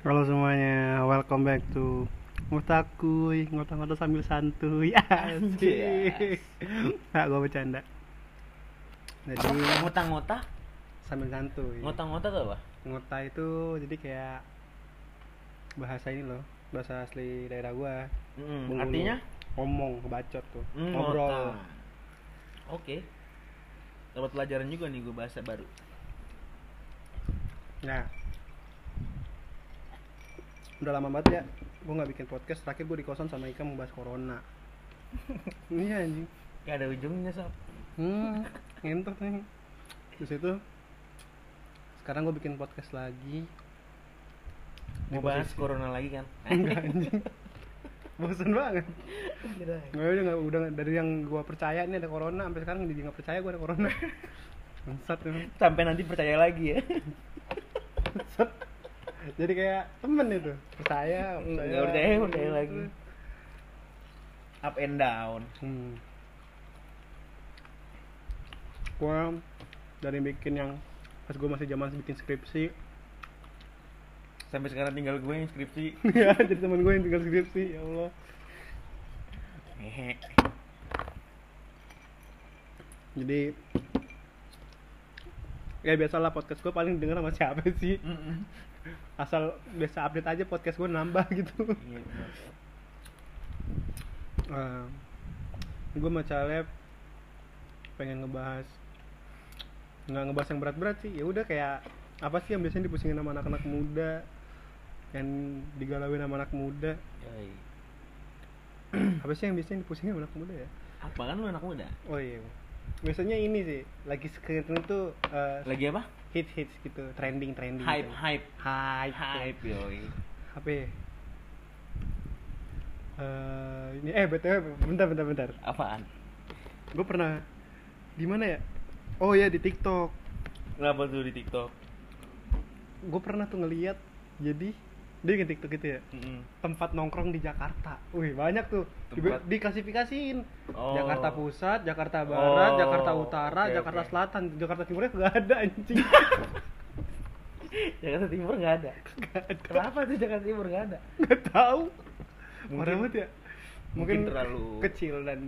Halo semuanya, welcome back to Ngotakuy, ngota-ngota sambil santuy. Anjas. Nah, gue bercanda. Jadi ngota-ngota sambil santuy. Ngota-ngota tuh apa? Ngota itu jadi kayak Bahasa ini loh, bahasa asli daerah gua. Mm, artinya? Ngomong, bacot tuh. Mm, Ngobrol. Oke. Dapat pelajaran juga nih gue bahasa baru. Nah Udah lama banget ya Gue gak bikin podcast, terakhir gue di kosan sama Ika membahas corona Iya anjing gak ada ujungnya sob Hmm, ngentot nih. Terus itu sekarang gue bikin podcast lagi. Mau bahas posisi- corona lagi kan Enggak anjing. Bosen banget. Nggak, udah, nggak- udah dari yang gue percaya nih ada corona sampai sekarang jadi nggak percaya gue ada corona. Bangsat sampai nanti percaya lagi ya. Jadi kayak temen itu. Percaya, percaya, Nggak percaya, percaya lagi. up and down. Hmm. Gue dari bikin yang pas gue masih zaman bikin skripsi. Sampai sekarang tinggal gue yang skripsi. Ya jadi teman gue yang tinggal skripsi ya Allah. Jadi ya biasalah podcast gue paling denger sama siapa sih? Mm-mm. Asal biasa update aja podcast gue nambah gitu. Uh, gue sama Caleb pengen ngebahas nggak ngebahas yang berat-berat sih. Ya udah kayak apa sih yang biasanya dipusingin sama anak-anak muda? Yang digalauin sama anak muda. Yoi. apa sih yang biasanya dipusingin sama anak muda ya? Apa kan lu anak muda? Oh iya biasanya ini sih lagi sekarang itu uh, lagi apa? hits hits gitu trending trending hype gitu. hype. Hype hype. yoi. Apa ya? Eh, ini eh btw bentar bentar bentar. Apaan? Gue pernah di mana ya? Oh ya di tiktok. Kenapa tuh di tiktok? Gue pernah tuh ngeliat jadi dia bikin tiktok gitu ya? Mm-mm. tempat nongkrong di Jakarta. Wih banyak tuh. Di- Tempat- diklasifikasiin. Oh. Jakarta Pusat Jakarta Barat Oh, Jakarta Utara oke, Jakarta oke. Selatan. Jakarta Timurnya gak ada anjing. Jakarta Timur nggak ada. Gak ada. kenapa tuh Jakarta Timur nggak ada? Nggak tahu. Mungkin- Parah banget ya. mungkin terlalu- kecil dan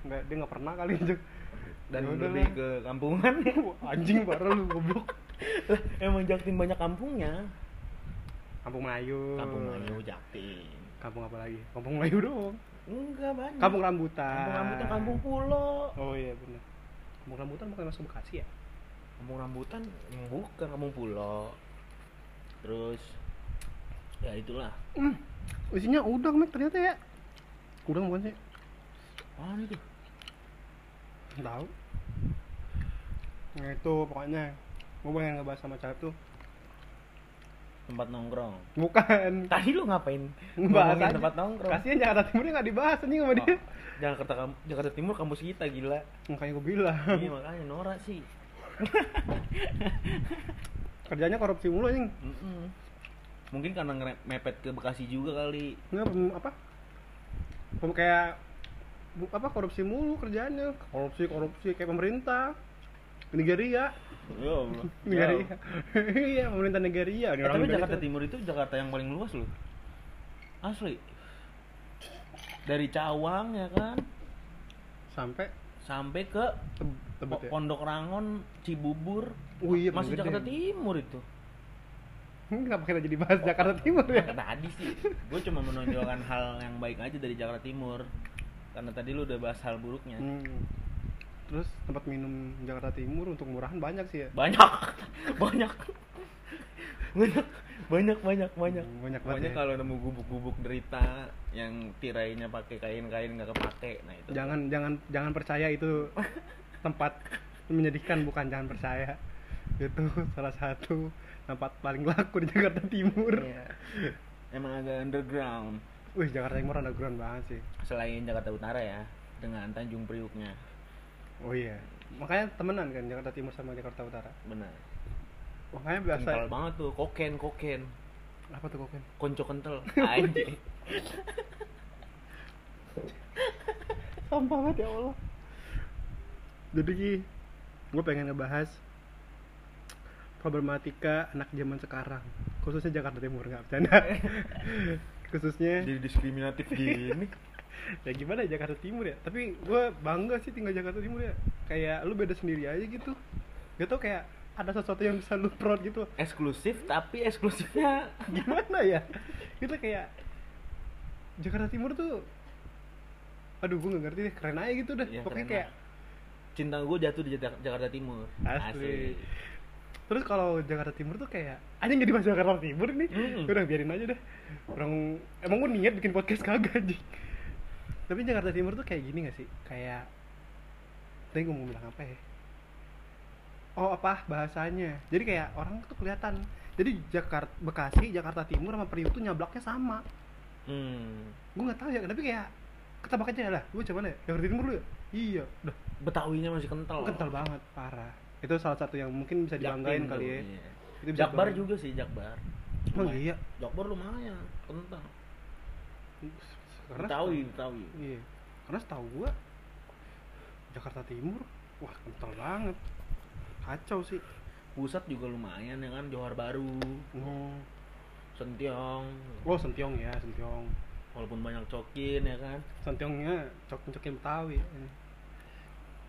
nggak dia nggak pernah kali itu. Dan Ya udah lebih lah. ke kampungan. Anjing parah lu goblok. Emang Jaktim banyak kampungnya Kampung Melayu. Kampung Melayu Jaktim kampung apa lagi? Kampung Melayu doang. Enggak banyak kampung Rambutan. Kampung rambutan kampung pulo. Oh iya benar kampung Rambutan bukan masuk Bekasi ya? Kampung rambutan bukan kampung pulo. Terus ya itulah. Hmm. isinya udang mek ternyata ya? Udang bukan sih? Apaan itu? Tahu. Nah itu pokoknya. Gue pengen ngebahas sama Caleb tuh tempat nongkrong. Bukan. Tadi lu ngapain? Aja. tempat nongkrong. kasihan Jakarta Timurnya nggak dibahas anjing sama dia. Oh, Jakarta Kam- Jakarta Timur kampus kita gila. Makanya gue bilang. Iya makanya Nora sih. Kerjanya korupsi mulu anjing. Mm-mm. mungkin karena mepet ke Bekasi juga kali. Nggak apa? Kayak apa korupsi mulu kerjanya korupsi korupsi kayak pemerintah Nigeria. Ya Nigeria. Iya pemerintah Nigeria Eh, tapi Jakarta Timur itu Jakarta yang paling luas loh. Asli. Dari Cawang ya kan? Sampai? Sampai ke Teb- Tebet ya? Pondok Rangon Cibubur. Oh iya masih paling Jakarta gede. Timur itu. Kenapa kita jadi bahas Jakarta Timur ya? Nah, tadi sih? Gue cuma menonjolkan hal yang baik aja dari Jakarta Timur. Karena tadi lu udah bahas hal buruknya. Hmm. Terus tempat minum Jakarta Timur untuk murahan banyak sih ya. Banyak. Banyak. Banyak. Banyak banyak banyak. Hmm, banyak pokoknya ya. kalau nemu gubuk-gubuk derita yang tirainya pakai kain-kain nggak kepake nah itu. Jangan jangan jangan percaya itu tempat menyedihkan bukan jangan percaya. Itu salah satu tempat paling laku di Jakarta Timur. Iya. emang agak underground. Wih Jakarta Timur underground banget sih. Selain Jakarta Utara ya dengan Tanjung Priuknya oh iya. Makanya temenan kan Jakarta Timur sama Jakarta Utara? Benar. Makanya biasa kental banget tuh koken koken. Apa tuh koken? Konco kental. Sampah banget ya Allah. Jadi Ki, gue pengen ngebahas problematika anak zaman sekarang. Khususnya Jakarta Timur nggak bercanda. Khususnya jadi diskriminatif gini ya gimana ya Jakarta Timur ya? Tapi gue bangga sih tinggal Jakarta Timur ya. Kayak lu beda sendiri aja gitu. Gak tau kayak ada sesuatu yang bisa lu proud gitu. Eksklusif tapi eksklusifnya gimana ya? Kita kayak Jakarta Timur tuh aduh gue gak ngerti deh keren aja gitu dah Ya, pokoknya kayak cinta gue jatuh di Jak- Jakarta Timur. Asli. terus kalau Jakarta Timur tuh kayak aja nggak dibahas Jakarta Timur nih. Mm-mm. udah biarin aja deh. Orang emang gue niat bikin podcast kagak anjing tapi Jakarta Timur tuh kayak gini gak sih? Kayak tadi gue mau bilang apa ya? Oh apa? Bahasanya. Jadi kayak orang tuh kelihatan. Jadi Jakarta Bekasi Jakarta Timur sama Priuk tuh nyablaknya sama. Hmm. gue nggak tahu ya tapi kayak ketebak aja. Lah gue coba deh. Jakarta Timur lu ya? Iya. Udah Betawinya masih kental. Kental banget parah. Itu salah satu yang mungkin bisa dibanggain Jaktim kali ya. iya. Itu bisa Jakbar juga sih Jakbar. Emang iya. Jakbar lumayan kental karena Betawi Betawi iya. Karena setahu gua Jakarta Timur wah kental banget. Kacau sih. Pusat juga lumayan ya kan Johor Baru oh Sentiong. Oh Sentiong ya Sentiong. Walaupun banyak cokin ya kan. Sentiongnya cok cokin Betawi.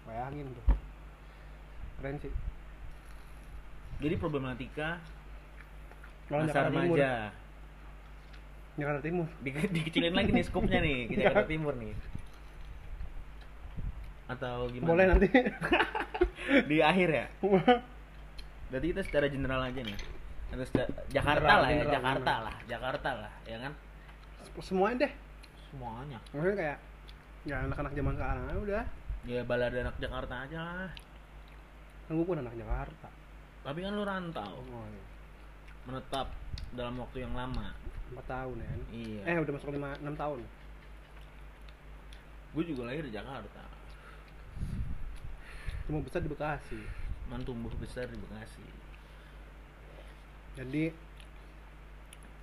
Bayangin tuh. Keren sih. Jadi problematika masa remaja Jakarta Timur. Di, dikecilin lagi nih skupnya nih ke Jakarta Timur nih. Atau gimana? Boleh nanti. Di akhir ya? Berarti kita secara general aja nih. Atau secara- Jakarta General, lah ya general, Jakarta general. lah Jakarta lah ya kan? Semuanya deh. Semuanya. Maksudnya kayak ya anak-anak zaman sekarang udah. Ya balada anak Jakarta aja lah. Kan gue pun anak Jakarta. Tapi kan lu rantau. Oh, iya. menetap dalam waktu yang lama empat tahun ya kan? iya. Eh udah masuk lima enam tahun. Gue juga lahir di Jakarta. Cuma besar di Bekasi. Man tumbuh besar di Bekasi. Jadi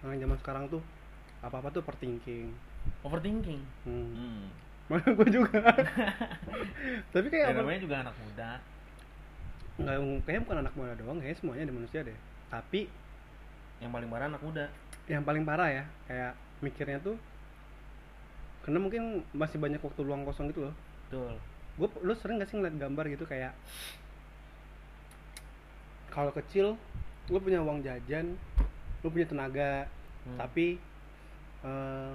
orang zaman sekarang tuh apa apa tuh overthinking. Overthinking? Hmm. hmm. mana gue juga. Tapi kayak ya, namanya juga anak muda. Nggak kayaknya bukan anak muda doang kayaknya semuanya ada manusia deh. Tapi yang paling parah anak muda yang paling parah ya kayak mikirnya tuh karena mungkin masih banyak waktu luang kosong gitu loh betul gue lu sering gak sih ngeliat gambar gitu kayak kalau kecil lu punya uang jajan lu punya tenaga Hmm. tapi eh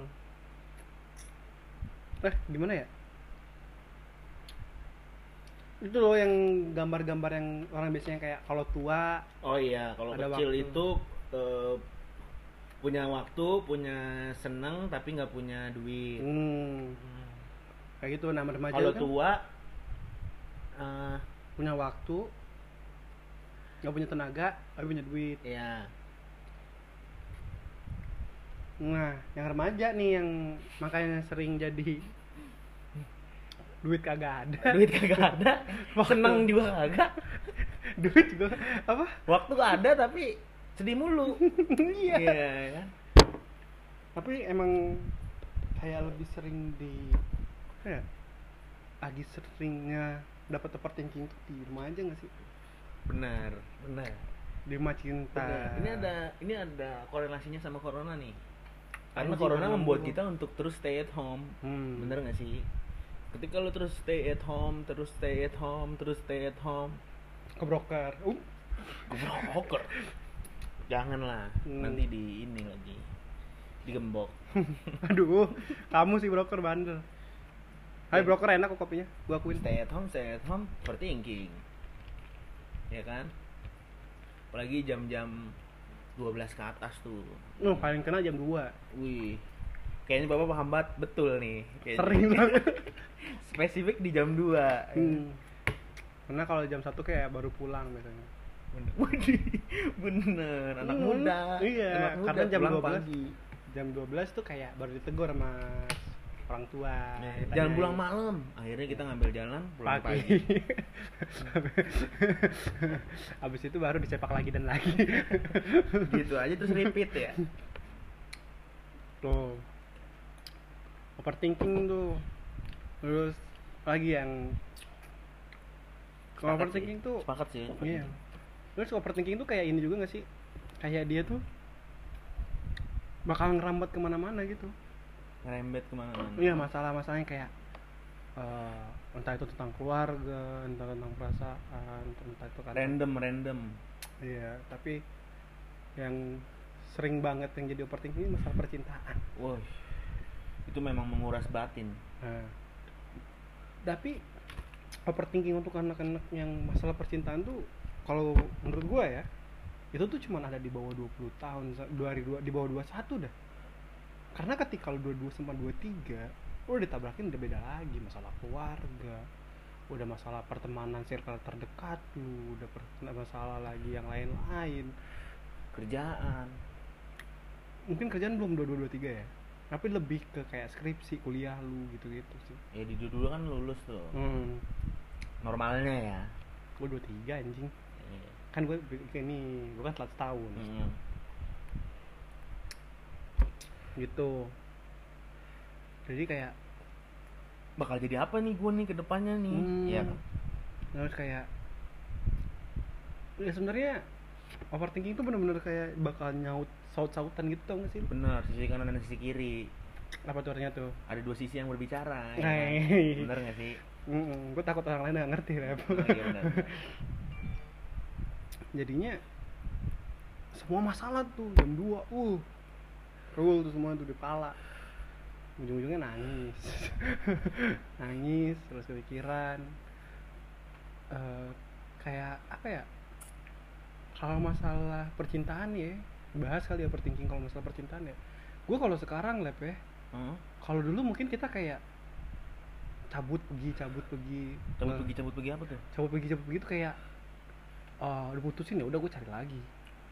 eh gimana ya itu loh yang gambar-gambar yang orang biasanya kayak kalau tua oh iya kalau kecil waktu. itu eh, punya waktu punya seneng tapi nggak punya duit. Hmm, Hmm. kayak gitu nama remaja kalau kan? tua eh, punya waktu nggak punya tenaga tapi punya duit. Ya nah yang remaja nih yang makanya sering jadi duit kagak ada. Duit kagak ada? Seneng juga kagak? Duit juga apa? Waktu ada tapi sedih mulu. Iya. Iya kan? Tapi emang kayak lebih sering di ya lagi seringnya dapat overthinking tuh di rumah aja nggak sih? Benar benar. Di rumah cinta. Benar. ini ada ini ada korelasinya sama corona nih. Karena corona membuat kita untuk terus stay at home. Hmm. bener gak sih? Ketika lu terus stay at home terus stay at home terus stay at home. Ke broker uh, broker janganlah Hmm. nanti di ini lagi digembok. Aduh kamu sih broker bandel. Hai broker enak kok kopinya. Gua akuin. Stay at home stay at home overthinking. Ya kan? Apalagi jam-jam 12 ke atas tuh. Oh, paling kena jam 2 wih kayaknya bapak paham banget. Betul nih kayaknya. Sering banget. Spesifik di jam 2 hmm. Karena kalau jam 1 kayak baru pulang biasanya bener. Widih, bener. Anak Hmm, muda. Iya, anak muda karena jam 12 pagi. Jam 12 tuh kayak baru ditegur sama orang tua ditanyain. jangan pulang malam. Akhirnya kita ngambil jalan pulang pagi, pagi, Abis itu baru dicepak lagi dan lagi. Gitu aja terus repeat ya? Tuh. Overthinking tuh. Terus lagi yang overthinking tuh sepakat sih Iya. Terus overthinking tuh kayak ini juga gak sih? Kayak dia tuh bakal ngerambat ke mana-mana gitu. Ngerembet ke mana-mana. Iya masalah-masalahnya kayak eh, entah itu tentang keluarga entah tentang perasaan entah itu kan random random. Iya tapi yang sering banget yang jadi overthinking ini masalah percintaan. Wah itu memang menguras batin. Nah, tapi overthinking untuk anak-anak yang masalah percintaan tuh kalau menurut gua ya itu tuh cuma ada di bawah 20 tahun dua hari dua di bawah 21 dah. Karena ketika lu 22 sama 23 lu ditabrakin udah beda lagi masalah keluarga udah masalah pertemanan circle terdekat lu udah masalah lagi yang lain-lain. Kerjaan. Mungkin kerjaan belum 22 23 ya tapi lebih ke kayak skripsi kuliah lu gitu-gitu sih. Ya di dulu kan lulus tuh. Hmm. normalnya ya. Gue 23 anjing. Iya. Kan gue ini gue kan telat setahun Mm. gitu. Jadi kayak bakal jadi apa nih gue nih ke depannya nih? Hmm, kan? terus kayak ya sebenarnya overthinking tuh bener-bener kayak bakal nyaut saut-sautan gitu tau gak sih bener sisi kanan dan sisi kiri. Apa tuh artinya tuh? Ada dua sisi yang berbicara ya kan? Bener gak sih? Gue takut orang lain gak ngerti rep. Oh, iya bener, bener. jadinya semua masalah tuh jam 2 uh rule tuh semua tuh di kepala. Ujung-ujungnya nangis. Nangis terus kepikiran. Eh, kayak apa ya? Kalau masalah percintaan ya bahas kali ya overthinking kalau masalah percintaan ya. Gue kalau sekarang lep ya Hmm? kalau dulu mungkin kita kayak cabut pergi cabut pergi. Cabut pergi cabut pergi apa tuh? Cabut pergi cabut pergi tuh kayak oh udah putusin ya udah gue cari lagi.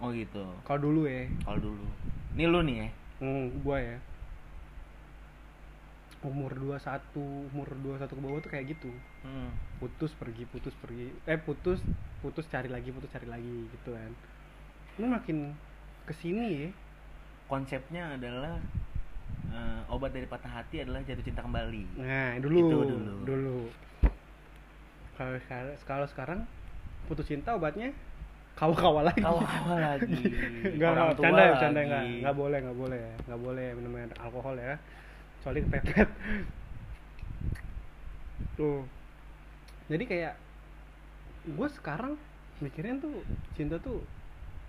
Oh gitu. Kalau dulu ya. Kalau dulu. Ini lu nih ya? Hmm, gue ya. Umur 21 umur 21 ke bawah tuh kayak gitu. Hmm. putus pergi putus pergi. Eh putus putus cari lagi putus cari lagi gitu kan. Ini makin ke sini ya. Konsepnya adalah eh, obat dari patah hati adalah jatuh cinta kembali. Nah dulu Itu dulu. dulu. Kalau sekarang kalau sekarang putus cinta obatnya kawa-kawa lagi kawa-kawa lagi enggak, tua canda ya, lagi. canda enggak. Enggak boleh, enggak boleh. Enggak boleh minum alkohol ya. Soalnya kepepet. Tuh. Jadi kayak gue sekarang mikirin tuh cinta tuh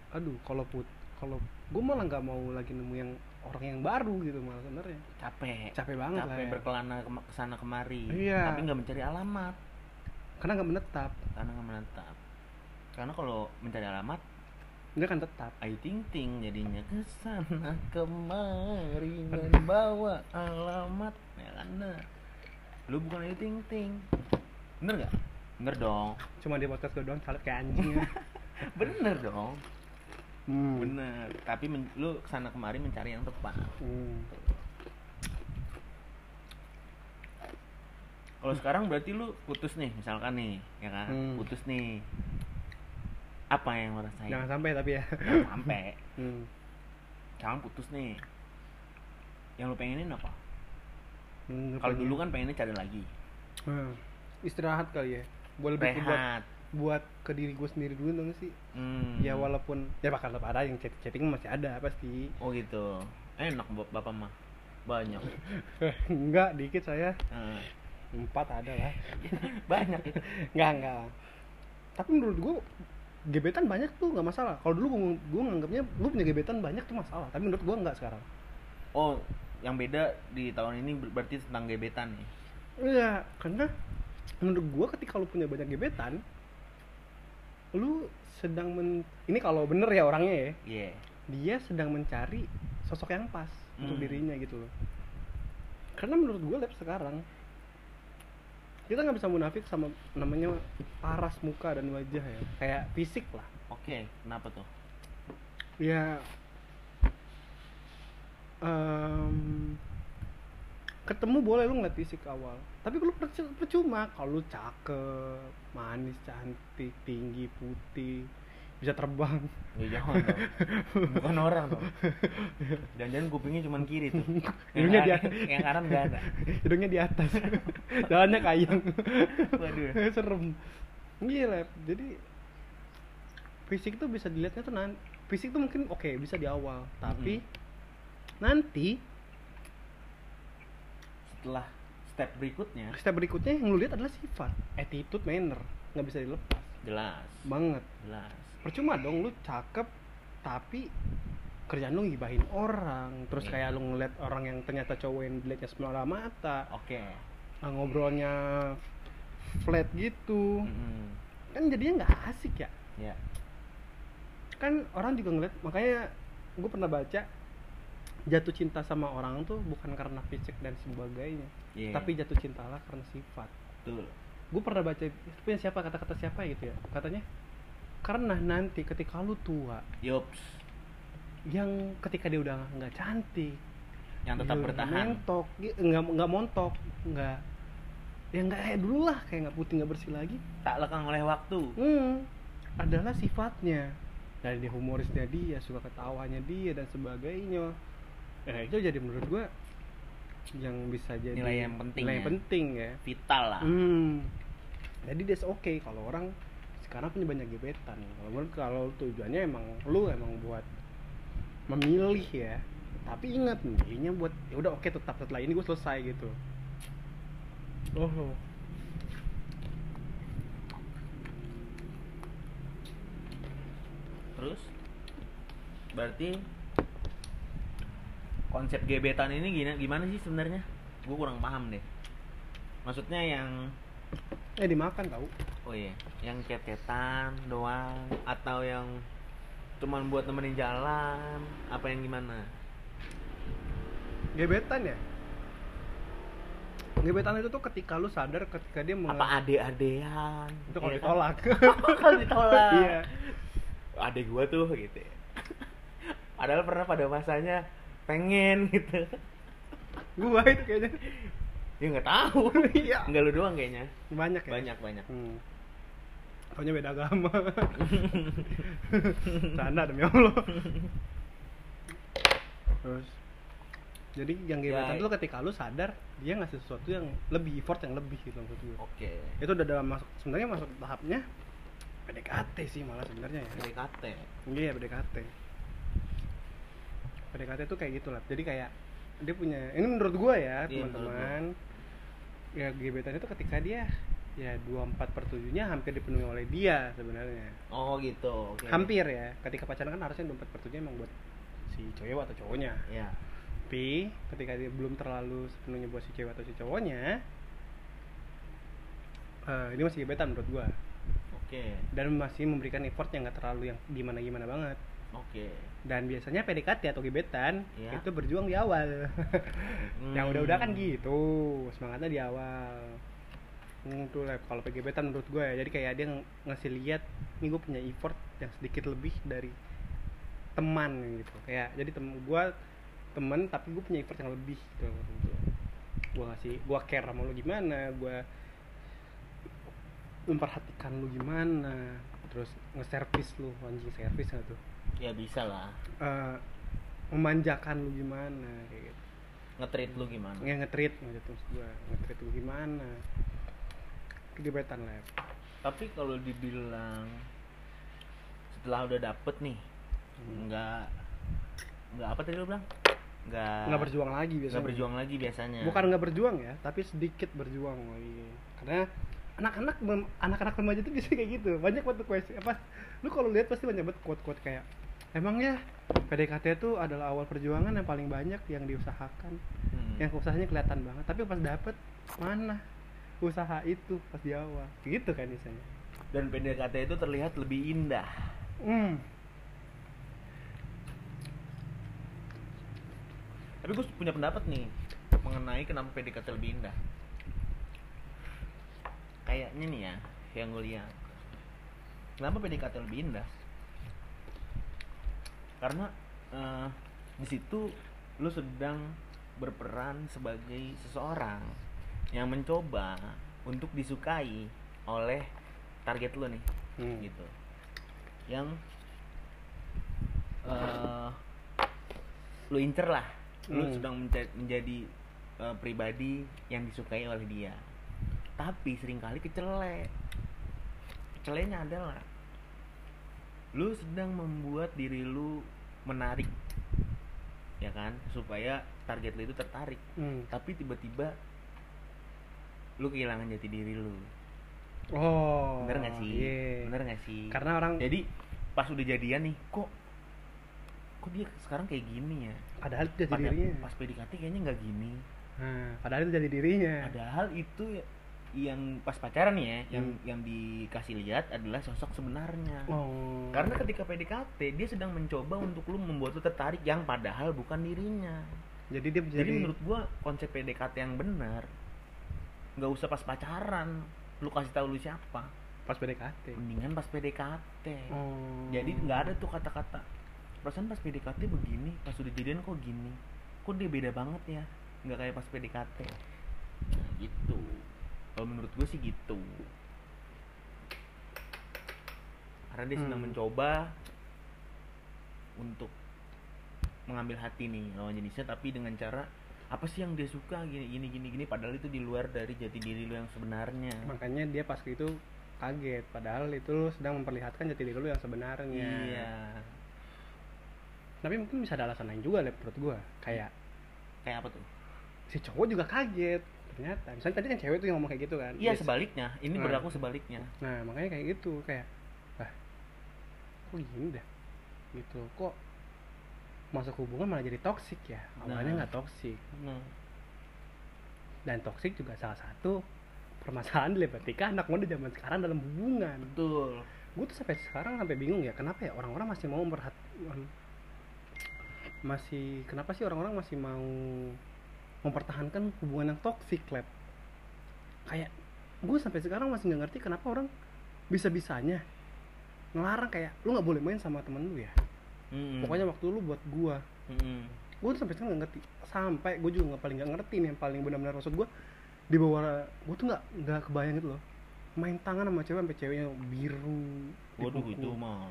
aduh kalau put kalau gue malah nggak mau lagi nemu yang orang yang baru gitu malah sebenarnya capek capek banget lah capek ya. berkelana kema- ke sana kemari Iya. tapi nggak mencari alamat karena nggak menetap karena nggak menetap karena kalau mencari alamat dia kan tetap. Ayo ting ting jadinya ke sana kemari membawa alamat. Ya kan? Nah. lu bukan ayo ting ting bener nggak? Bener dong. Cuma di podcast gue doang salah kayak anjing. Bener dong. Hmm. bener. Tapi men- lu ke sana kemari mencari yang tepat. Hmm. kalau sekarang berarti lu putus nih misalkan nih ya kan? Hmm. putus nih apa yang lu rasain? Jangan sampai tapi ya. Jangan sampai. Hmm. sekarang putus nih. Yang lu pengenin apa? Hmm, kalau dulu kan pengennya cari lagi. Hmm. istirahat kali ya. Buat lebih buat buat ke diri gue sendiri dulu dong sih. Hmm. ya walaupun ya bakal tetap ada yang chat chatting masih ada pasti. Oh gitu. Enak bap- bapak mah. Banyak. Enggak dikit saya. Eh, empat ada lah. Banyak. Itu enggak enggak. Tapi menurut gue gebetan banyak tuh nggak masalah. Kalau dulu gue gue nganggapnya lu punya gebetan banyak tuh masalah tapi menurut gue enggak sekarang. Oh yang beda di tahun ini ber- berarti tentang gebetan nih? Iya karena menurut gue ketika lu punya banyak gebetan lu sedang men ini kalau bener ya orangnya ya. Iya. Dia sedang mencari sosok yang pas untuk Hmm. dirinya gitu loh. Karena menurut gue lab sekarang kita nggak bisa munafik sama namanya paras muka dan wajah ya. Kayak fisik lah. Oke kenapa tuh? Ya em, ketemu boleh lu ngeliat fisik awal. Tapi lu perc- percuma kalau lu cakep manis cantik tinggi putih bisa terbang. Ya jangan dong. Bukan orang dong. Jangan-jangan kupingnya cuma kiri tuh. Yang, Hidungnya di atas. yang kanan nggak ada. Hidungnya di atas. Jalannya kayang. Waduh. Serem. Gila. Jadi fisik tuh bisa dilihatnya tuh nan fisik tuh mungkin oke bisa di awal. Tapi nanti setelah step berikutnya step berikutnya yang lu lihat adalah sifat. Attitude manner. Nggak bisa dilepas jelas. Banget. Jelas. Percuma dong lu cakep tapi kerjaan lu ngibahin orang. Terus Iya. kayak lu ngeliat orang yang ternyata cowok yang dilihatnya semua mata. Oke. Ah, ngobrolnya flat gitu. Mm-mm. kan jadinya nggak asik ya? Ya kan orang juga ngeliat makanya gue pernah baca jatuh cinta sama orang tuh bukan karena fisik dan sebagainya Iya. tapi jatuh cintalah karena sifat. Betul gue pernah baca itu punya siapa? Kata-kata siapa? Gitu ya. Katanya karena nanti ketika lu tua yups. yang ketika dia udah nggak cantik yang tetap dia bertahan. mentok nggak nggak montok nggak ya nggak kayak dulu lah kayak nggak putih nggak bersih lagi. Tak lekang oleh waktu. Hmm, adalah sifatnya. Dari dia humorisnya dia suka ketawanya dia dan sebagainya. Nah itu jadi menurut gua yang bisa jadi Nilai yang penting nilai ya. penting ya. Vital lah. Hmm. Jadi that's okay kalau orang sekarang punya banyak gebetan. Kalau menurut kalau tujuannya emang lu emang buat memilih ya. Tapi ingat milihnya buat ya udah oke tetap setelah ini gue selesai gitu. Oh. terus berarti konsep gebetan ini gimana gimana sih sebenarnya gue kurang paham deh maksudnya yang Eh dimakan tau. oh iya yang cat-catan doang atau yang cuman buat nemenin jalan apa yang gimana Gebetan ya? Gebetan itu tuh ketika lu sadar ketika dia meng- apa ade-adean itu kalau Iya kan? ditolak. kalau ditolak Iya. adek gua tuh gitu ya. padahal pernah pada masanya pengen gitu Gua itu kayaknya ya nggak tahu Iya. nggak lu doang kayaknya banyak ya. banyak banyak Hmm. Pokoknya beda agama. Canda demi Allah. Terus jadi yang gebetan Ya. itu ketika lu sadar dia ngasih sesuatu yang lebih effort yang lebih gitu maksud gue. oke Itu udah dalam masuk sebenarnya masuk tahapnya PDKT sih malah sebenarnya ya. PDKT Iya PDKT. PDKT itu kayak gitu lah. Jadi kayak dia punya ini menurut gua ya Iya, teman-teman. Ya gebetan itu ketika dia ya 24 per 7 nya hampir dipenuhi oleh dia sebenarnya. oh gitu oke Hampir ya. Ketika pacaran kan harusnya 24 per 7 nya emang buat si cewek atau cowoknya. ya Tapi ketika dia belum terlalu sepenuhnya buat si cewek atau si cowoknya eh, ini masih gebetan menurut gua oke dan masih memberikan effort yang nggak terlalu yang gimana gimana banget oke dan biasanya PDKT atau gebetan Iya. itu berjuang di awal yang Hmm. udah-udah kan gitu semangatnya di awal hmm, tuh Lep. kalau gebetan menurut gue ya jadi kayak dia ng- ngasih lihat nih gue punya effort yang sedikit lebih dari teman gitu kayak jadi tem gue temen tapi gue punya effort yang lebih gitu gue ngasih gue care sama lu gimana gue memperhatikan lu gimana terus nge-service lu anjing servis nggak tuh ya bisa lah. Eh, memanjakan lu gimana kayak gitu. Ngetrit lu gimana? Nggak nge-treat gitu gua. Nge-treat lu gimana? Itu gebetan lah. Ya. tapi kalau dibilang setelah udah dapet nih Hmm. nggak nggak apa tadi lu bilang? Nggak nggak berjuang lagi biasanya. nggak berjuang lagi biasanya. Bukan nggak berjuang ya tapi sedikit berjuang lagi karena anak-anak anak-anak remaja itu biasanya kayak gitu. Banyak banget quotes apa? Lu kalau lihat pasti banyak banget quote-quote kayak emang ya PDKT itu adalah awal perjuangan yang paling banyak yang diusahakan. Hmm. yang usahanya kelihatan banget. Tapi pas dapet mana usaha itu pas di awal? Gitu kan biasanya. Dan PDKT itu terlihat lebih indah. Hmm. tapi gue punya pendapat nih mengenai kenapa PDKT lebih indah. Kayaknya nih ya yang gue lihat. Kenapa PDKT lebih indah karena eh, di situ lu sedang berperan sebagai seseorang yang mencoba untuk disukai oleh target lu nih Hmm. gitu yang eh lu incer lah lu Hmm. sedang menca- menjadi eh, pribadi yang disukai oleh dia tapi sering kali kecele kecelenya adalah lu sedang membuat diri lu menarik ya kan? Supaya target lu itu tertarik. Hmm. tapi tiba-tiba lu kehilangan jati diri lu. Oh bener nggak sih? iya. bener nggak sih? Karena orang jadi pas udah jadian nih kok kok dia sekarang kayak gini ya? Padahal itu jadi Pada- dirinya. pas PDKT kayaknya nggak gini. Nah, padahal itu jadi dirinya. Padahal itu ya- yang pas pacaran ya yang Hmm. yang dikasih lihat adalah sosok sebenarnya. Oh. Karena ketika PDKT dia sedang mencoba untuk lu membuat lu tertarik yang padahal bukan dirinya. Jadi dia jadi, jadi, menurut gua konsep PDKT yang benar nggak usah pas pacaran lu kasih tahu lu siapa. Pas PDKT mendingan pas PDKT oh. Jadi nggak ada tuh kata-kata perasaan pas PDKT begini pas udah jadian kok gini. Kok dia beda banget ya? Nggak kayak pas PDKT nah, gitu kalau menurut gue sih gitu. Karena dia sedang Hmm. mencoba untuk mengambil hati nih lawan jenisnya tapi dengan cara apa sih yang dia suka? Gini gini gini gini. Padahal itu di luar dari jati diri lu yang sebenarnya. Makanya dia pas itu kaget padahal itu lu sedang memperlihatkan jati diri lu yang sebenarnya. Iya. Tapi mungkin bisa ada alasan lain juga Lep, menurut gua. Kayak kayak apa tuh? si cowok juga kaget ternyata misalnya tadi kan cewek tuh yang ngomong kayak gitu kan. Iya sebaliknya. Ini Nah. berlaku sebaliknya. Nah makanya kayak gitu. Kayak ah kok gini dah? Gitu. Kok masuk hubungan malah jadi toksik ya? Awalnya Nah. nggak toksik nah. Dan toksik juga salah satu permasalahan di ketika anak muda zaman sekarang dalam hubungan. Betul. Gue tuh sampai sekarang sampai bingung ya kenapa ya orang-orang masih mau memperhat em, masih kenapa sih orang-orang masih mau mempertahankan hubungan yang toksik lab kayak gue sampai sekarang masih nggak ngerti kenapa orang bisa-bisanya ngelarang kayak lu nggak boleh main sama temen lu ya. Mm-mm. pokoknya waktu lu buat gue Mm-mm. gue tuh sampai sekarang nggak ngerti. Sampai gue juga nggak paling nggak ngerti nih yang paling benar-benar maksud gue di bawah gue tuh nggak nggak kebayang gitu loh. Main tangan sama cewek sampai ceweknya biru waduh itu mah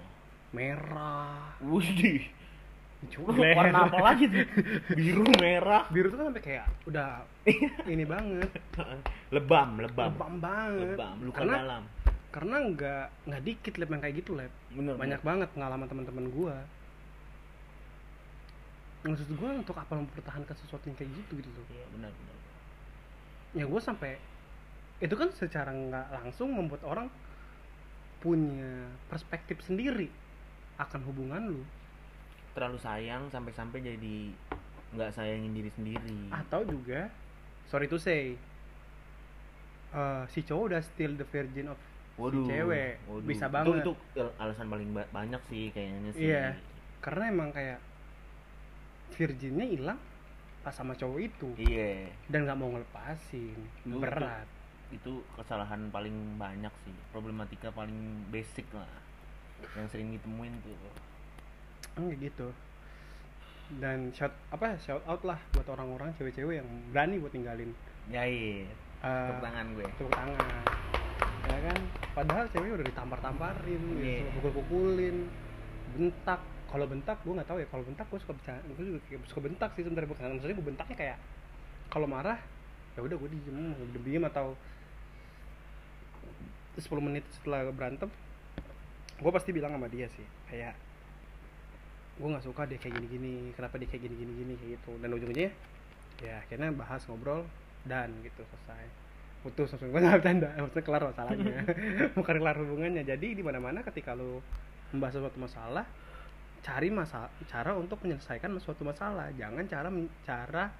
merah. Widih. Cu- warna apa lagi tuh? Biru merah. Biru tuh kan sampai kayak udah ini banget. Lebam lebam. Lebam banget. Lebam luka karena dalam. karena nggak nggak dikit lab yang kayak gitu lab. Bener banyak banget pengalaman teman-teman gua. Maksud gua untuk apa mempertahankan sesuatu yang kayak gitu gitu loh iya benar benar ya gue sampai itu kan secara nggak langsung membuat orang punya perspektif sendiri akan hubungan lu terlalu sayang sampai-sampai jadi nggak sayangin diri sendiri atau juga sorry to say eh, si cowok udah still the virgin of waduh cewek. waduh. Bisa Itu- banget. itu, alasan paling ba- banyak sih kayaknya sih Iya. karena emang kayak virginnya hilang pas sama cowok itu iya dan nggak mau ngelepasin Itu- berat itu kesalahan paling banyak sih problematika paling basic lah yang sering ditemuin tuh Enggak gitu. Dan shout apa shout out lah buat orang-orang cewek-cewek yang berani buat ninggalin ya iya. Eh, tepuk tangan gue. tepuk tangan. Ya kan? Padahal cewek udah ditampar-tamparin Iya. gitu, pukul-pukulin. Bentak. Kalau bentak gue nggak tahu ya. Kalau bentak gue suka bercanda gue juga suka bentak sih sebenarnya. Bukan maksudnya gue bentaknya kayak kalau marah ya udah gue diem gue diem atau 10 menit setelah berantem gue pasti bilang sama dia sih kayak gue nggak suka dia kayak gini-gini kenapa dia kayak gini-gini gini kayak gitu. Dan ujung-ujungnya ya akhirnya bahas ngobrol dan gitu selesai. Putus langsung gue nggak bercanda maksudnya kelar masalahnya. Bukan kelar hubungannya. Jadi di mana mana ketika lu membahas suatu masalah cari masalah cara untuk menyelesaikan suatu masalah. Jangan cara men- cara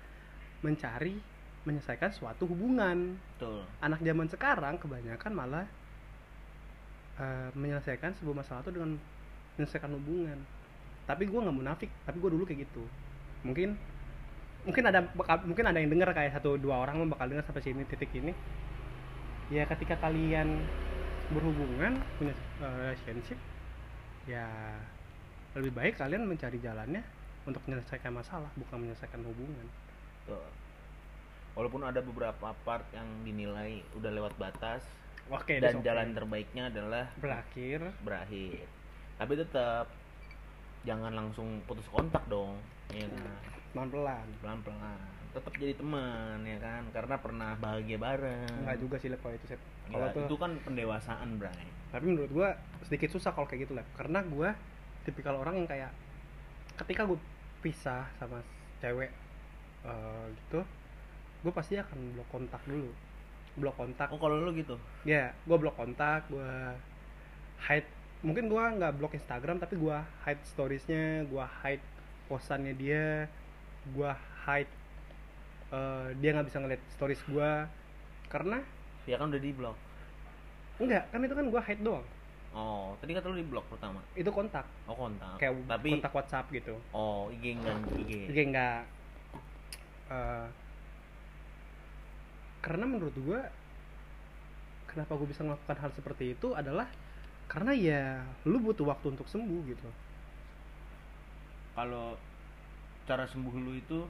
mencari menyelesaikan suatu hubungan. Betul. Anak zaman sekarang kebanyakan malah eh, menyelesaikan sebuah masalah itu dengan menyelesaikan hubungan tapi gue nggak munafik tapi gue dulu kayak gitu. Mungkin mungkin ada mungkin ada yang dengar kayak satu dua orang bakal dengar sampai sini titik ini. Ya ketika kalian berhubungan punya eh, relationship ya lebih baik kalian mencari jalannya untuk menyelesaikan masalah bukan menyelesaikan hubungan. Walaupun ada beberapa part yang dinilai udah lewat batas oke dan okay. jalan terbaiknya adalah berakhir. berakhir. Tapi tetap jangan langsung putus kontak dong ya kan? Pelan pelan pelan pelan tetap jadi teman ya kan? Karena pernah bahagia bareng. Enggak juga sih Lep, kalau itu Sep. Kalau Nggak, tuh itu kan pendewasaan Bray. Tapi menurut gua sedikit susah kalau kayak gitu Lep. Karena gua tipikal orang yang kayak ketika gua pisah sama cewek eh, gitu gue pasti akan blok kontak dulu. Blok kontak. Oh kalau lu gitu? Ya gue blok kontak gue hide mungkin gue nggak blok Instagram tapi gue hide storiesnya gue hide posannya dia gue hide eh, dia nggak bisa ngeliat stories gue karena ya kan udah di blok enggak kan itu kan gue hide doang. Oh tadi kata lu di blok pertama? Itu kontak. Oh kontak. Kayak tapi kontak WhatsApp gitu. Oh IG enggak IG jadi nggak. Eh, karena menurut gue kenapa gue bisa melakukan hal seperti itu adalah karena ya lu butuh waktu untuk sembuh gitu. Kalau cara sembuh lu itu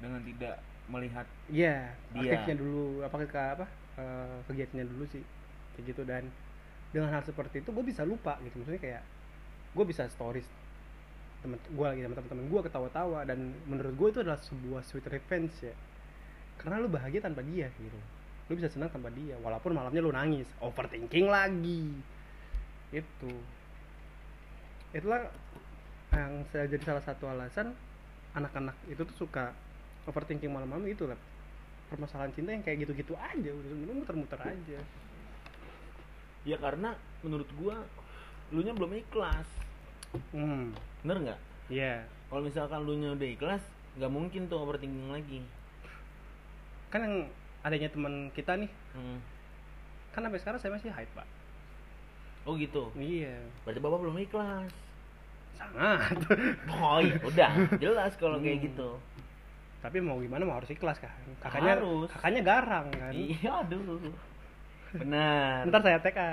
dengan tidak melihat Iya, Dia. aktifnya dulu apa ke apa eh, kegiatannya dulu sih kayak gitu. Dan dengan hal seperti itu gue bisa lupa gitu. Maksudnya kayak gue bisa stories temen gue lagi sama teman-teman gue ketawa-tawa dan menurut gue itu adalah sebuah sweet revenge ya. Karena lu bahagia tanpa dia gitu. Lu bisa senang tanpa dia walaupun malamnya lu nangis overthinking lagi itu. Itulah yang saya jadi salah satu alasan anak-anak itu tuh suka overthinking malam-malam itu lah permasalahan cinta yang kayak gitu-gitu aja udah muter-muter aja. Ya karena menurut gua lu nya belum ikhlas. Hmm. Bener nggak? Ya kalau misalkan lu nya udah ikhlas nggak mungkin tuh overthinking lagi. Kan yang adanya teman kita nih. Hmm. kan sampai sekarang saya masih hype pak oh gitu? Iya. Berarti bapak belum ikhlas? Sangat oh iya. Udah jelas kalau kayak Hmm. gitu. Tapi mau gimana mau harus ikhlas kan kakaknya Harus. kakaknya garang kan? Iya aduh. Benar. Ntar saya TK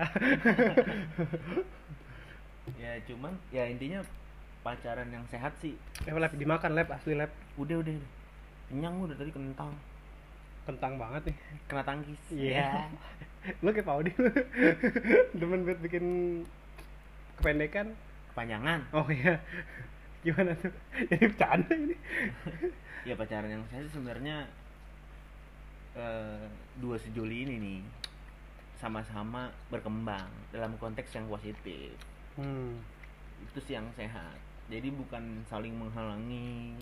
ya cuman ya intinya pacaran yang sehat sih. Lab lab dimakan lab asli lab. Udah udah udah. kenyang udah tadi kentang kentang banget nih. Kena tangkis. Iya. lu kayak Paudi. Demen buat bikin kependekan. Kepanjangan. Oh iya. Gimana tuh? Ini bercanda ini. Ya pacaran yang sehat sih sebenarnya eh, dua sejoli ini nih sama-sama berkembang dalam konteks yang positif. Hmm. itu sih yang sehat. Jadi bukan saling menghalangi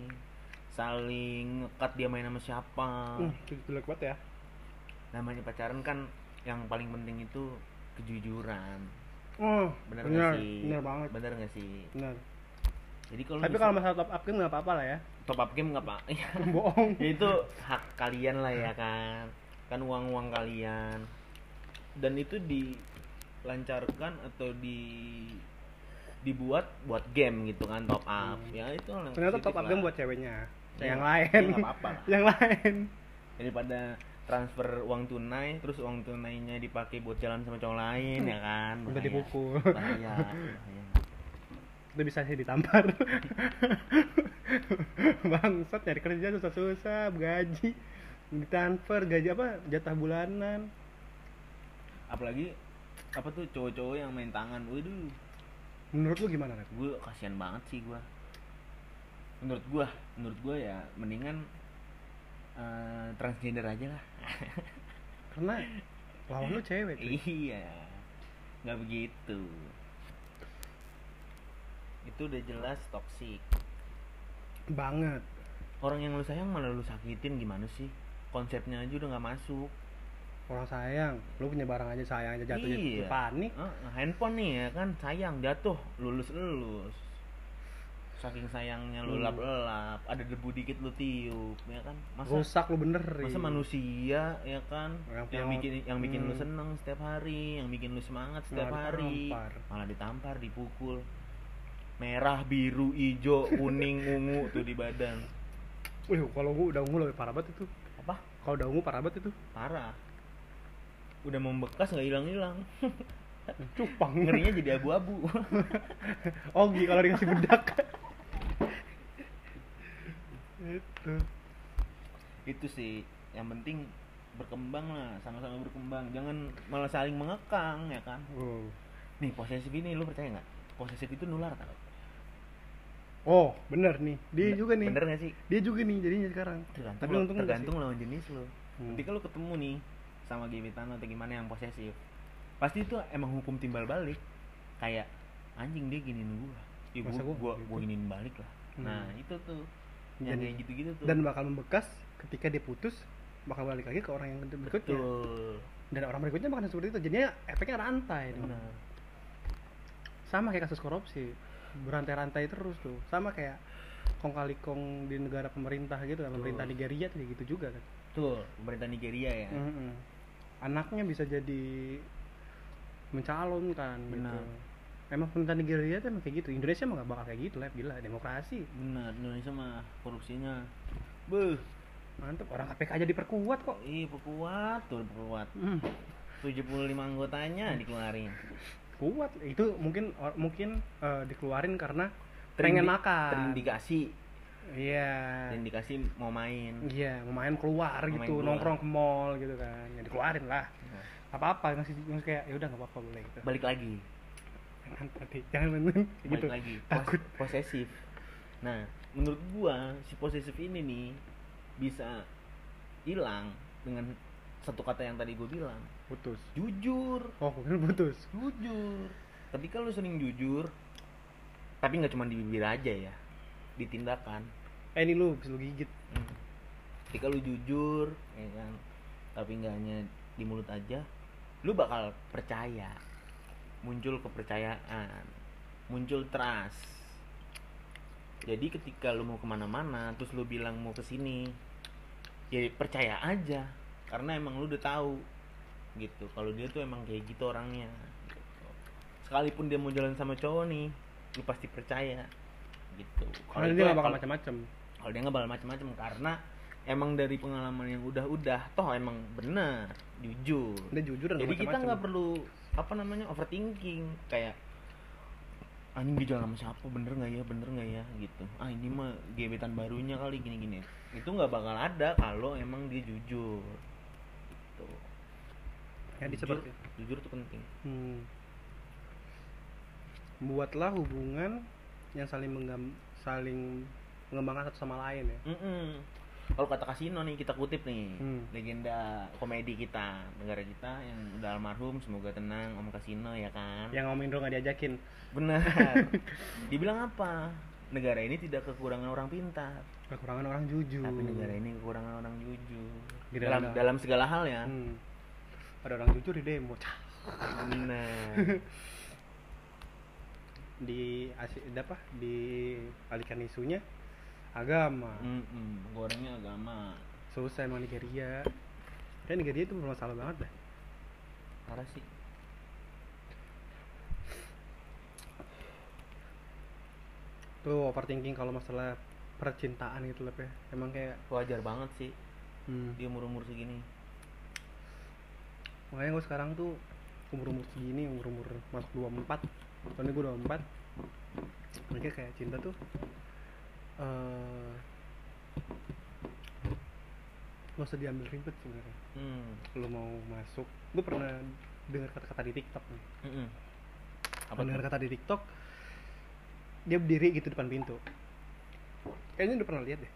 saling ngekat dia main sama siapa. Itu jelek banget ya. Namanya pacaran kan yang paling penting itu kejujuran. Oh bener, bener nggak sih? bener banget. Bener nggak sih? Bener. Jadi kalau tapi kalau masalah top up game nggak apa-apa lah ya. Top up game nggak pak bohong. Ya itu hak kalian lah ya kan. Kan uang uang kalian. Dan itu dilancarkan atau di dibuat buat game gitu kan top up. Hmm. ya itu ternyata top up lah. game buat ceweknya Ya, yang ya lain. nggak apa-apa yang lain. Daripada transfer uang tunai terus uang tunainya dipakai buat jalan sama cowok lain ya kan? Udah dipukul. Bahaya, bahaya. itu bisa sih ditampar. Bangsat nyari kerja susah-susah gaji ditransfer gaji apa jatah bulanan. Apalagi apa tuh cowok-cowok yang main tangan. Waduh. Menurut lu gimana gue kasihan banget sih gue menurut gue menurut gue ya mendingan eh, transgender aja lah. Karena lawan lu cewek cuy. iya nggak begitu. Itu udah jelas toksik banget. Orang yang lu sayang malah lu sakitin gimana sih? Konsepnya aja udah nggak masuk. Orang sayang lu punya barang aja sayang aja jatuh Iya. panik Heeh, handphone nih ya kan sayang jatuh lulus lulus saking sayangnya lu Hmm. lap lap ada debu dikit lu tiup ya kan? Masa rusak lu bener masa manusia ya kan? Yang yang, bikin yang bikin lu Hmm. seneng setiap hari yang bikin lu semangat setiap Malah hari. ditampar. malah ditampar dipukul. Merah biru hijau kuning ungu tuh di badan. Wih, kalau ungu udah ungu lebih parah banget itu. Apa? Kalau udah ungu parah banget itu. Parah. Udah membekas nggak hilang hilang cupang. Ngerinya jadi abu-abu. Gitu kalau dikasih bedak itu itu sih yang penting berkembang lah sama-sama berkembang. Jangan malah saling mengekang ya kan? Oh. nih posesif ini lu percaya nggak? Posesif itu nular tau oh bener nih. Dia Bener- juga nih. bener nggak sih? Dia juga nih jadinya sekarang. Tergantung tapi lo- untung tergantung lawan jenis lo. Hmm. ketika lo ketemu nih sama gebetan atau gimana yang posesif pasti itu emang hukum timbal balik. Kayak anjing dia giniin gua. Ya gua gua gua, gitu? gua giniin balik lah. Hmm. nah itu tuh Dan- kayak gitu-gitu tuh dan bakal membekas ketika dia putus bakal balik lagi ke orang yang berikutnya betul dan orang berikutnya bakal seperti itu jadinya efeknya rantai. Benar. sama kayak kasus korupsi berantai-rantai terus tuh sama kayak kong kali kong di negara pemerintah gitu kan pemerintah Nigeria tuh gitu juga kan Betul, pemerintah Nigeria ya. Mm-mm. anaknya bisa jadi mencalonkan Benar. gitu emang pemerintah Nigeria tuh emang kayak gitu. Indonesia mah gak bakal kayak gitu lah gila demokrasi. Benar, Indonesia mah korupsinya. Beuh, mantep orang KPK aja diperkuat kok. Ih kuat tuh. Hmm, 75 anggotanya dikeluarin. kuat. Itu mungkin or- mungkin eh, dikeluarin karena Terindi- pengen makan. Terindikasi, iya. Terindikasi mau main. iya mau main keluar Mau main gitu keluar. nongkrong ke mall gitu kan. Ya dikeluarin lah. Nah, apa apa masih masih kayak ya udah nggak apa apa boleh gitu. Balik lagi, jangan tadi jangan main balik gitu lagi. Pos- takut posesif. Nah, menurut gua si posesif ini nih bisa hilang dengan satu kata yang tadi gue bilang, putus jujur. oh mungkin putus jujur ketika lu sering jujur tapi nggak cuma di bibir aja ya di tindakan eh ini lu bisa lu gigit Hmm. ketika lu jujur ya kan tapi nggak hanya di mulut aja lu bakal percaya muncul kepercayaan muncul trust. Jadi ketika lu mau ke mana-mana terus lu bilang mau ke sini ya percaya aja karena emang lu udah tahu gitu. Kalau dia tuh emang kayak gitu orangnya gitu. sekalipun dia mau jalan sama cowok nih lu pasti percaya gitu. Itu dia gak bakal kalau- macam-macam kalau dia nggak bakal macam-macam karena emang dari pengalaman yang udah-udah toh emang bener jujur. Dia jujur jadi nggak kita nggak perlu apa namanya overthinking. Kayak anjing dia jalan sama siapa? Bener nggak ya? Bener nggak ya? Gitu. Ah ini mah gebetan barunya kali gini gini itu nggak bakal ada kalau emang dia jujur. Gitu. ya jujur, seperti jujur tuh penting. Hmm. buatlah hubungan yang saling menggam saling mengembangkan satu sama lain ya. Mm-mm. Kalau kata kasino nih kita kutip nih Hmm. legenda komedi kita negara kita yang udah almarhum semoga tenang Om Kasino ya kan. yang ngomongin dong nggak diajakin Benar. Dibilang apa? Negara ini tidak kekurangan orang pintar, kekurangan orang jujur tapi negara ini kekurangan orang jujur. Dalam dalam- dalam segala hal ya. hmm. ada orang jujur di demo. Benar. di apa di alihkan isunya agama Mm-mm. Gorengnya agama. susah emang Nigeria kan Nigeria itu bermasalah banget dah Parah sih. tuh overthinking kalau masalah percintaan gitu lah ya emang kayak Wajar banget sih hmm. di umur-umur segini. makanya gue sekarang tuh umur umur segini umur umur masuk 24 soalnya gue 24 makanya kayak cinta tuh eh nggak usah diambil ribet sebenarnya Hmm. lo mau masuk gue pernah dengar kata-kata di TikTok nih Mm-mm. Apa dengar kata di TikTok dia berdiri gitu depan pintu kayaknya udah pernah lihat deh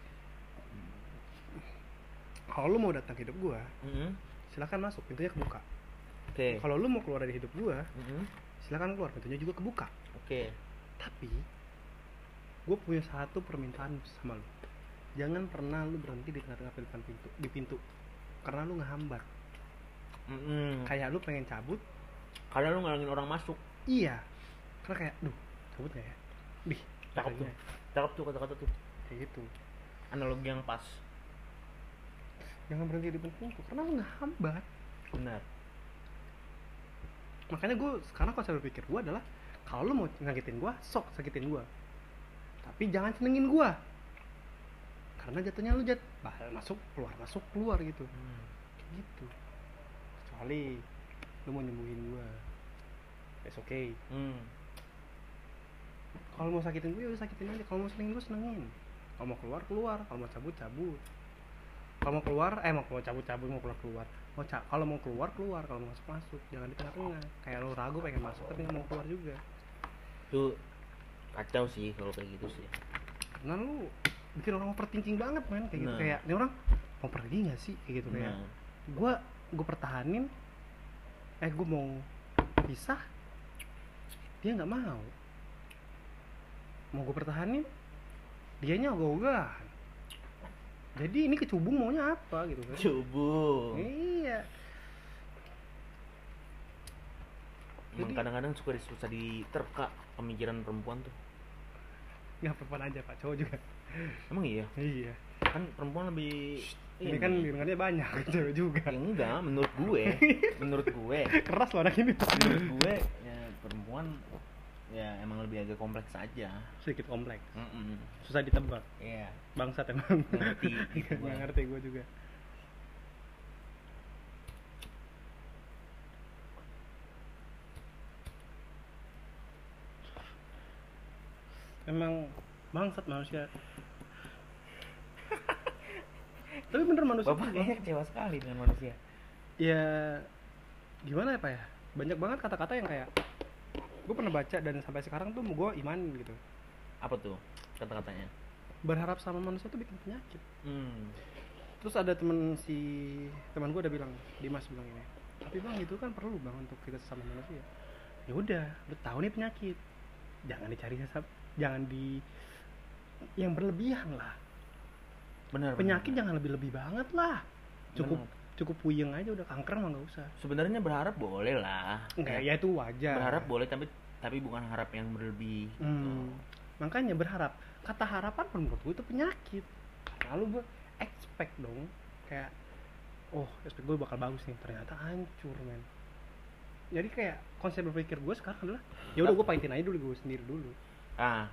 kalau lo mau datang ke hidup gue Mm-mm. silahkan masuk pintunya kebuka Oke. kalau lo mau keluar dari hidup gue Mm-mm. silahkan keluar pintunya juga kebuka Oke. tapi gue punya satu permintaan sama lo jangan pernah lu berhenti di tengah-tengah depan pintu di pintu karena lu ngehambat Mm-mm. kayak lu pengen cabut Karena lu ngalangin orang masuk. iya karena kayak duh cabut gak ya Dih, Cakep tuh. Cakep tuh kata-kata tuh. kayak gitu Analogi yang pas. jangan berhenti di pintu karena lu ngehambat Benar. makanya gue sekarang konsep berpikir gue adalah kalau lu mau ngagetin gue sok sakitin gue tapi jangan senengin gue karena jatuhnya lu jat bahal masuk keluar masuk keluar gitu. Kayak gitu. Kecuali lu mau nyembuhin gue it's okay. Hmm. kalau mau sakitin gue ya udah sakitin aja. Kalau mau senengin gue senengin. Kalau mau keluar keluar. Kalau mau cabut cabut kalau mau keluar eh mau mau cabut cabut mau keluar keluar mau ca kalau mau keluar keluar. Kalau mau masuk masuk. Jangan di tengah-tengah. Kayak lo ragu pengen masuk tapi nggak mau keluar juga. Itu kacau sih kalau kayak gitu sih. karena lu bikin orang overthinking banget men. Kayak gitu Nah. kayak ini orang mau pergi nggak sih? Kayak gitu kayak Nah, gue gue pertahanin eh gue mau pisah dia nggak mau. Mau gue pertahanin dianya ogah-ogahan jadi ini kecubung maunya apa gitu kan? Cubu. iya. Emang kadang-kadang suka susah diterka pemikiran perempuan tuh. nggak perempuan aja pak. Cowok juga. Emang iya? iya. Kan perempuan lebih ini kan dengarnya banyak cewek juga. Ya enggak, menurut gue, menurut gue, keras loh anak ini. Menurut gue ya perempuan ya emang lebih agak kompleks aja. sedikit kompleks. Mm-mm. susah ditebak. Iya. bangsat emang. Ngerti, gitu ngerti gue juga emang bangsat manusia. Tapi bener manusia Bapak kayaknya kecewa sekali dengan manusia. ya gimana ya pak ya? Banyak banget kata-kata yang kayak gue pernah baca dan sampai sekarang tuh gue iman gitu. Apa tuh kata-katanya? berharap sama manusia tuh bikin penyakit. Hmm. terus ada temen si teman gue udah bilang Dimas bilang ini tapi bang itu kan perlu bang untuk kita sama manusia. Ya udah lu tahu nih penyakit. Jangan dicari sesat jangan di yang berlebihan lah Benar. penyakit benar. jangan lebih lebih banget lah cukup Benar. cukup puyeng aja udah kanker mah nggak usah Sebenarnya berharap boleh lah. enggak Ya, ya itu wajar Berharap boleh tapi tapi bukan harap yang berlebih. gitu. Hmm, makanya berharap kata harapan pun menurut gue itu penyakit lalu gue expect dong kayak oh expect gue bakal bagus nih ternyata hancur men jadi kayak konsep berpikir gue sekarang adalah ya udah gue pahitin aja dulu gue sendiri dulu Ah,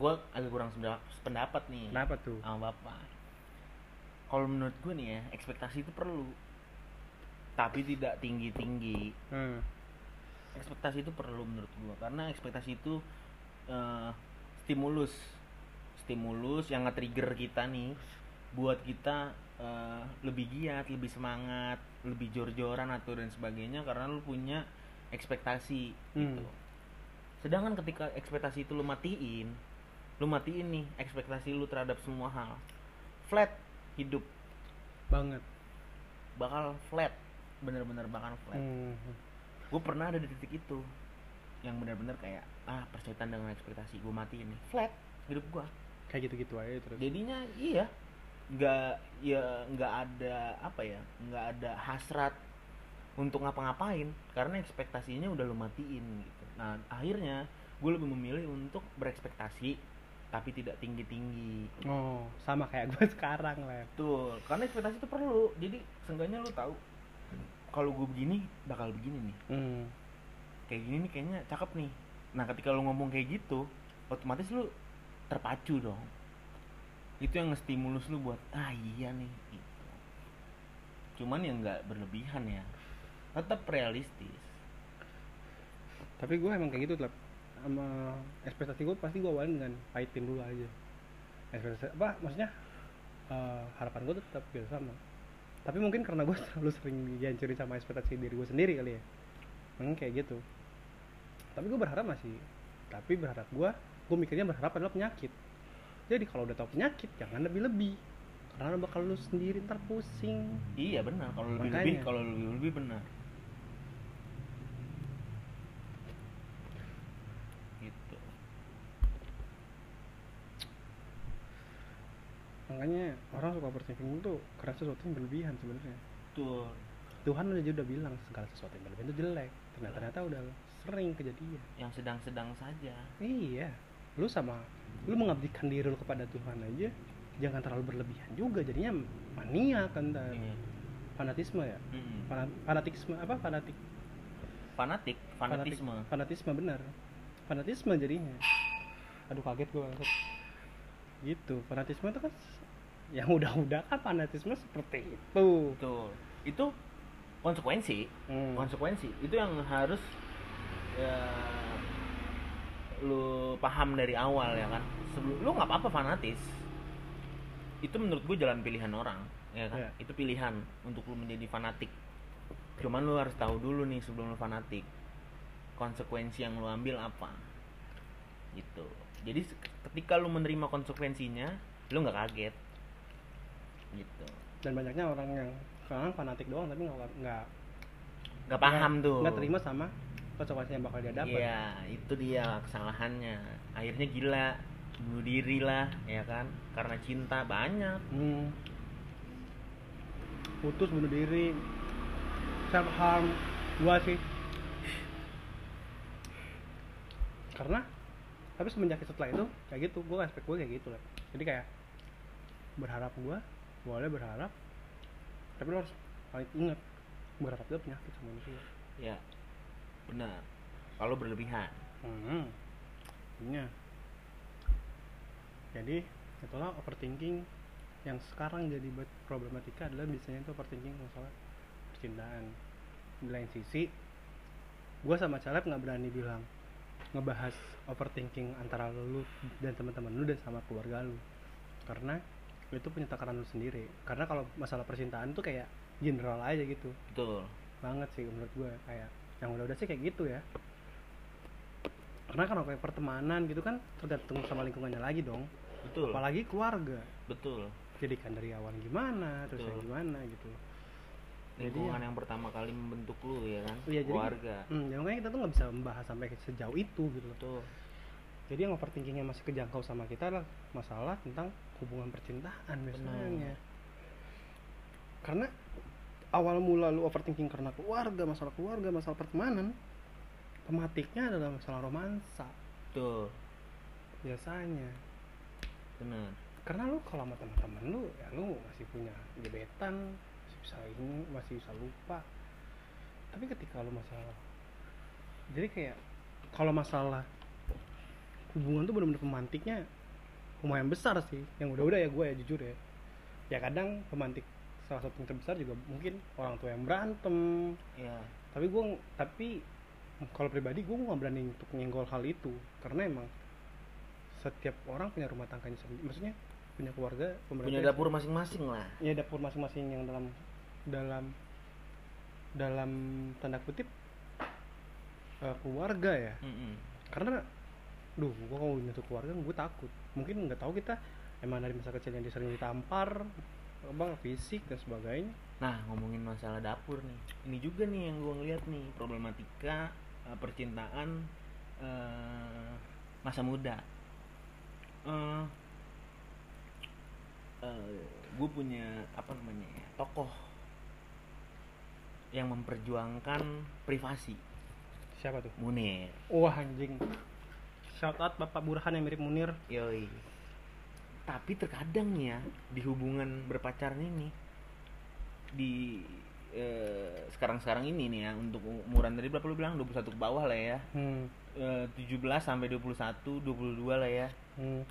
gue agak kurang pendapat nih kenapa tuh sama bapak. Kalau menurut gue nih ya, ekspektasi itu perlu, tapi tidak tinggi tinggi. hmm. Ekspektasi itu perlu menurut gue, karena ekspektasi itu eh, stimulus, stimulus yang nge-trigger kita nih, buat kita eh, lebih giat, lebih semangat, lebih jor-joran atau dan sebagainya, karena lu punya ekspektasi gitu. Sedangkan ketika ekspektasi itu lu matiin, lu matiin nih ekspektasi lu terhadap semua hal. Flat hidup banget bakal flat, bener-bener bakal flat. hmm. Gue pernah ada di titik itu yang bener-bener kayak ah persetan dengan ekspektasi gue matiin nih flat hidup gue. kayak gitu gitu aja terus Jadinya iya nggak ya nggak ada apa ya nggak ada hasrat untuk ngapa-ngapain karena ekspektasinya udah lu matiin gitu nah akhirnya gue lebih memilih untuk berekspektasi tapi tidak tinggi-tinggi oh sama kayak gue sekarang lah Betul, karena ekspektasi itu perlu. Jadi seenggaknya lu tahu kalau gue begini bakal begini nih. hmm. Kayak gini nih kayaknya cakep nih. Nah, ketika lu ngomong kayak gitu, otomatis lu terpacu dong. Itu yang ngestimulus lu buat ah iya nih gitu. Cuman yang nggak berlebihan ya. Tetap realistis. Tapi gue emang kayak gitu lah sama ekspektasi gue pasti gue awalin dengan pahitin dulu aja. Ekspektasi apa maksudnya eh, harapan gue tetap biasa sama. Tapi mungkin karena gue terlalu sering dihancurin sama ekspektasi diri gue sendiri kali ya. Mungkin kayak gitu. Tapi gue berharap masih tapi berharap gue gue mikirnya berharap adalah penyakit. Jadi kalau udah tahu penyakit jangan lebih lebih karena bakal lu sendiri ntar pusing. Iya benar, kalau lebih lebih kalau lebih lebih benar. Gitu. Makanya orang suka overthinking tuh karena sesuatu yang berlebihan sebenarnya. Tuh. Tuhan aja udah bilang segala sesuatu yang berlebihan itu jelek. Ternyata ternyata udah sering kejadian. Yang sedang-sedang saja. iya. Lu sama lu mengabdikan diri lu kepada Tuhan aja jangan terlalu berlebihan juga. Jadinya mania kan. Iya. fanatisme ya. Fana- fanatisme apa? Fanatik. Fanatik, fanatisme. Fanatik- fanatisme benar. Fanatisme jadinya. Aduh kaget gua langsung gitu. Fanatisme itu kan yang udah-udah kan fanatisme seperti itu Betul. Itu konsekuensi. Hmm. Konsekuensi itu yang harus ya lu paham dari awal ya kan. Sebelum lu nggak apa-apa fanatis. Itu menurut gue jalan pilihan orang, ya kan? Iya. Itu pilihan untuk lu menjadi fanatik. Cuman lu harus tahu dulu nih sebelum lu fanatik konsekuensi yang lu ambil apa. Gitu. Jadi ketika lu menerima konsekuensinya, lu nggak kaget. Gitu. dan banyaknya orang yang sekarang fanatik doang tapi nggak nggak Nggak paham tuh. nggak terima sama konsekuensi yang bakal dia dapat Iya, itu dia kesalahannya. Akhirnya gila. bunuh diri lah ya kan karena cinta banyak hmm. putus bunuh diri self harm gua sih karena tapi semenjak setelah itu kayak gitu gua aspek gua kayak gitu lah jadi kayak berharap gua boleh berharap. Tapi lo harus paling ingat berharap itu penyakit sama manusia. Ya benar. Kalau berlebihan. Hmm. Iya. jadi itulah overthinking yang sekarang jadi problematika adalah biasanya itu overthinking masalah percintaan. Di lain sisi gue sama Caleb nggak berani bilang ngebahas overthinking antara lu dan teman-teman lu dan sama keluarga lu. Karena itu punya takaran lu sendiri karena kalau masalah percintaan tuh kayak general aja gitu. Betul. Banget sih menurut gue kayak yang udah-udah sih kayak gitu ya. Karena kalau kayak pertemanan gitu kan tergantung sama lingkungannya lagi dong. Betul. Apalagi keluarga. Betul. Jadi kan dari awal gimana terus Betul. yang gimana gitu. Jadi lingkungan ya- yang pertama kali membentuk lu ya kan? Iya, jadi- keluarga. Hmm, ya makanya kita tuh nggak bisa membahas sampai sejauh itu gitu loh. Betul. Jadi yang overthinkingnya masih kejangkau sama kita adalah masalah tentang hubungan percintaan biasanya. Karena awal mula lu overthinking karena keluarga masalah keluarga masalah pertemanan pematiknya adalah masalah romansa. Betul. Biasanya. Benar. Karena lu kalau sama teman-teman lu ya lu masih punya gebetan masih bisa ini masih bisa lupa. Tapi ketika lu masalah jadi kayak kalau masalah hubungan tuh benar-benar pemantiknya lumayan besar sih. Yang udah-udah ya gue ya jujur ya. Ya kadang pemantik salah satu yang terbesar juga mungkin orang tua yang berantem. Ya tapi gue tapi kalau pribadi gue nggak berani untuk nyenggol hal itu. Karena emang setiap orang punya rumah tangganya sendiri. Maksudnya punya keluarga punya pemerintah dapur masing-masing lah. Ya dapur masing-masing yang dalam dalam dalam tanda kutip eh, keluarga ya. Mm-mm. karena duh gue kalau nyentuh keluarga gue takut mungkin nggak tahu kita emang dari masa kecil yang sering ditampar apa fisik dan sebagainya Nah, ngomongin masalah dapur nih. Ini juga nih yang gua ngeliat nih, problematika eh, percintaan eh, masa muda. Eh gue punya apa namanya ya, tokoh yang memperjuangkan privasi, siapa tuh Munir. wah anjing shout out bapak Burhan yang mirip Munir Yoi. Tapi terkadang ya di hubungan berpacaran ini di eh, sekarang-sekarang ini nih ya untuk umuran tadi berapa lu bilang 21 ke bawah lah ya. hmm. Eh, 17 sampai 21, 22 lah ya. Hmm.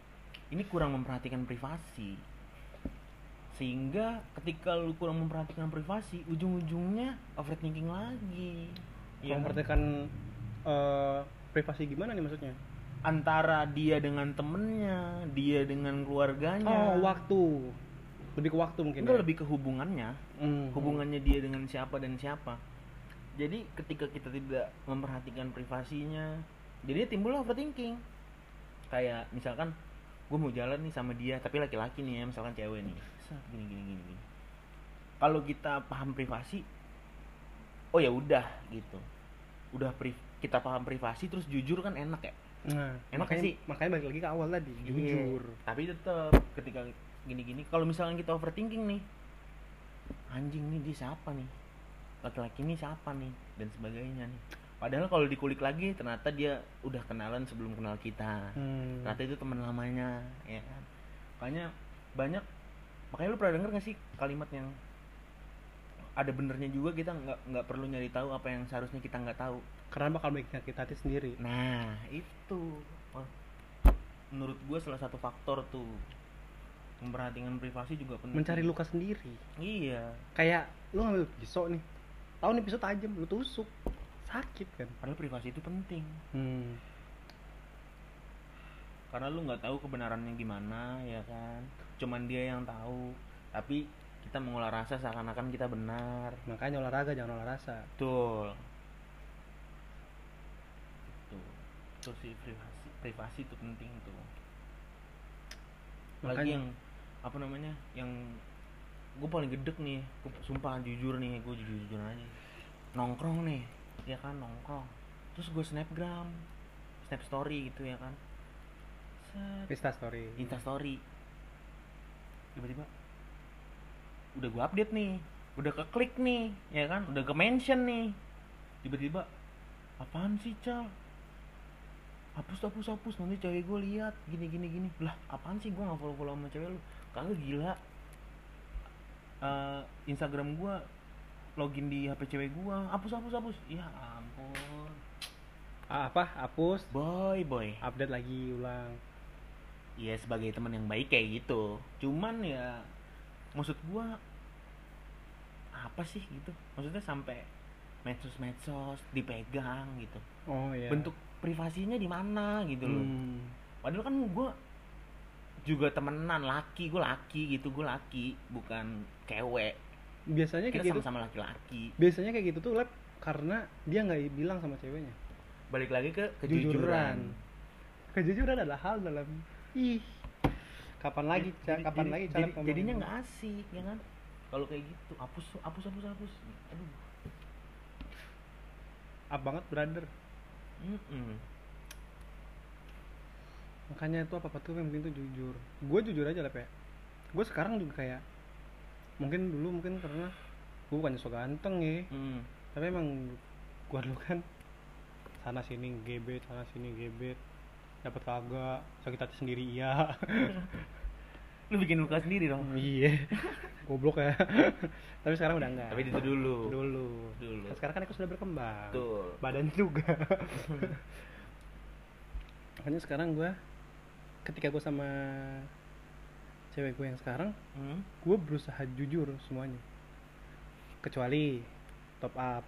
Ini kurang memperhatikan privasi. Sehingga ketika lu kurang memperhatikan privasi, ujung-ujungnya overthinking lagi. Kan? memperhatikan eh, privasi gimana nih maksudnya antara dia dengan temennya, dia dengan keluarganya. oh waktu lebih ke waktu mungkin Enggak ya? lebih ke hubungannya, Hmm. hubungannya dia dengan siapa dan siapa. Jadi ketika kita tidak memperhatikan privasinya, jadi timbul overthinking. Kayak misalkan gue mau jalan nih sama dia, tapi laki-laki nih ya, misalkan cewek nih, gini gini gini gini. Kalau kita paham privasi, oh ya udah gitu, udah pri kita paham privasi terus jujur kan enak ya. Nah, Enak makanya, sih. makanya balik lagi ke awal tadi, jujur. Iya, Tapi tetap ketika gini-gini, kalau misalnya kita overthinking nih, anjing nih dia siapa nih, laki-laki ini siapa nih, dan sebagainya nih. Padahal kalau dikulik lagi, ternyata dia udah kenalan sebelum kenal kita. Hmm. Ternyata itu teman lamanya, ya kan. Makanya banyak, makanya lu pernah denger gak sih kalimat yang ada benernya juga kita nggak nggak perlu nyari tahu apa yang seharusnya kita nggak tahu. Karena bakal bikin kita hati sendiri. Nah, itu. Wah, Menurut gue salah satu faktor tuh. Memperhatikan privasi juga penting. Mencari luka sendiri. Iya. Kayak lu ngambil pisau nih. Tahu nih pisau tajam, lu tusuk. Sakit kan? Padahal privasi itu penting. Hmm. Karena lu nggak tahu kebenarannya gimana, ya kan. Cuman dia yang tahu. Tapi kita mengolah rasa seakan-akan kita benar. Makanya olahraga jangan olah rasa. Betul. Tuh. Itu sih privasi. Privasi itu penting tuh. Makanya- yang apa namanya? Yang gue paling gedek nih, gue sumpah jujur nih, gue jujur jujur aja. Nongkrong nih, ya kan nongkrong. Terus gue snapgram, snap story gitu ya kan. set Insta story Insta story tiba-tiba udah gua update nih udah ke klik nih ya kan udah ke mention nih tiba-tiba apaan sih cal hapus hapus hapus. Nanti cewek gue lihat. Gini gini gini. Lah apaan sih gue nggak follow follow sama cewek lu? Kagak gila. Eh, Instagram gua login di HP cewek gua. Hapus hapus hapus. Ya ampun. Ah, apa? Hapus. Boy boy. Update lagi ulang. Ya sebagai teman yang baik kayak gitu. Cuman ya maksud gua apa sih gitu? Maksudnya sampai medsos medsos dipegang gitu. Oh iya. Bentuk privasinya di mana gitu loh. Hmm. padahal kan gua juga temenan laki gue laki gitu gue laki bukan cewek. Biasanya kita kayak gitu. sama-sama laki-laki. Biasanya kayak gitu tuh lab karena dia nggak bilang sama ceweknya. Balik lagi ke kejujuran. kejujuran. Kejujuran adalah hal dalam ih kapan lagi Ca? Jadi- kapan jadi- lagi jadi- jadinya nggak asik ya kan? Kalau kayak gitu hapus hapus hapus hapus. Aduh. Up banget brother Mm-mm. makanya itu apa apa tuh yang penting tuh jujur gue jujur aja lah ya gue sekarang juga kayak mungkin dulu mungkin karena gue bukannya so ganteng ya Mm. tapi emang gue dulu kan sana sini gebet sana sini gebet dapat kagak sakit hati sendiri iya lu bikin luka sendiri dong. Iya. Goblok ya. Tapi sekarang udah enggak. Tapi itu dulu. Dulu. Dulu. Nah, sekarang kan aku sudah berkembang. Betul. badannya juga. Makanya sekarang gue ketika gue sama cewek gue yang sekarang Hmm? gue berusaha jujur semuanya. Kecuali top up.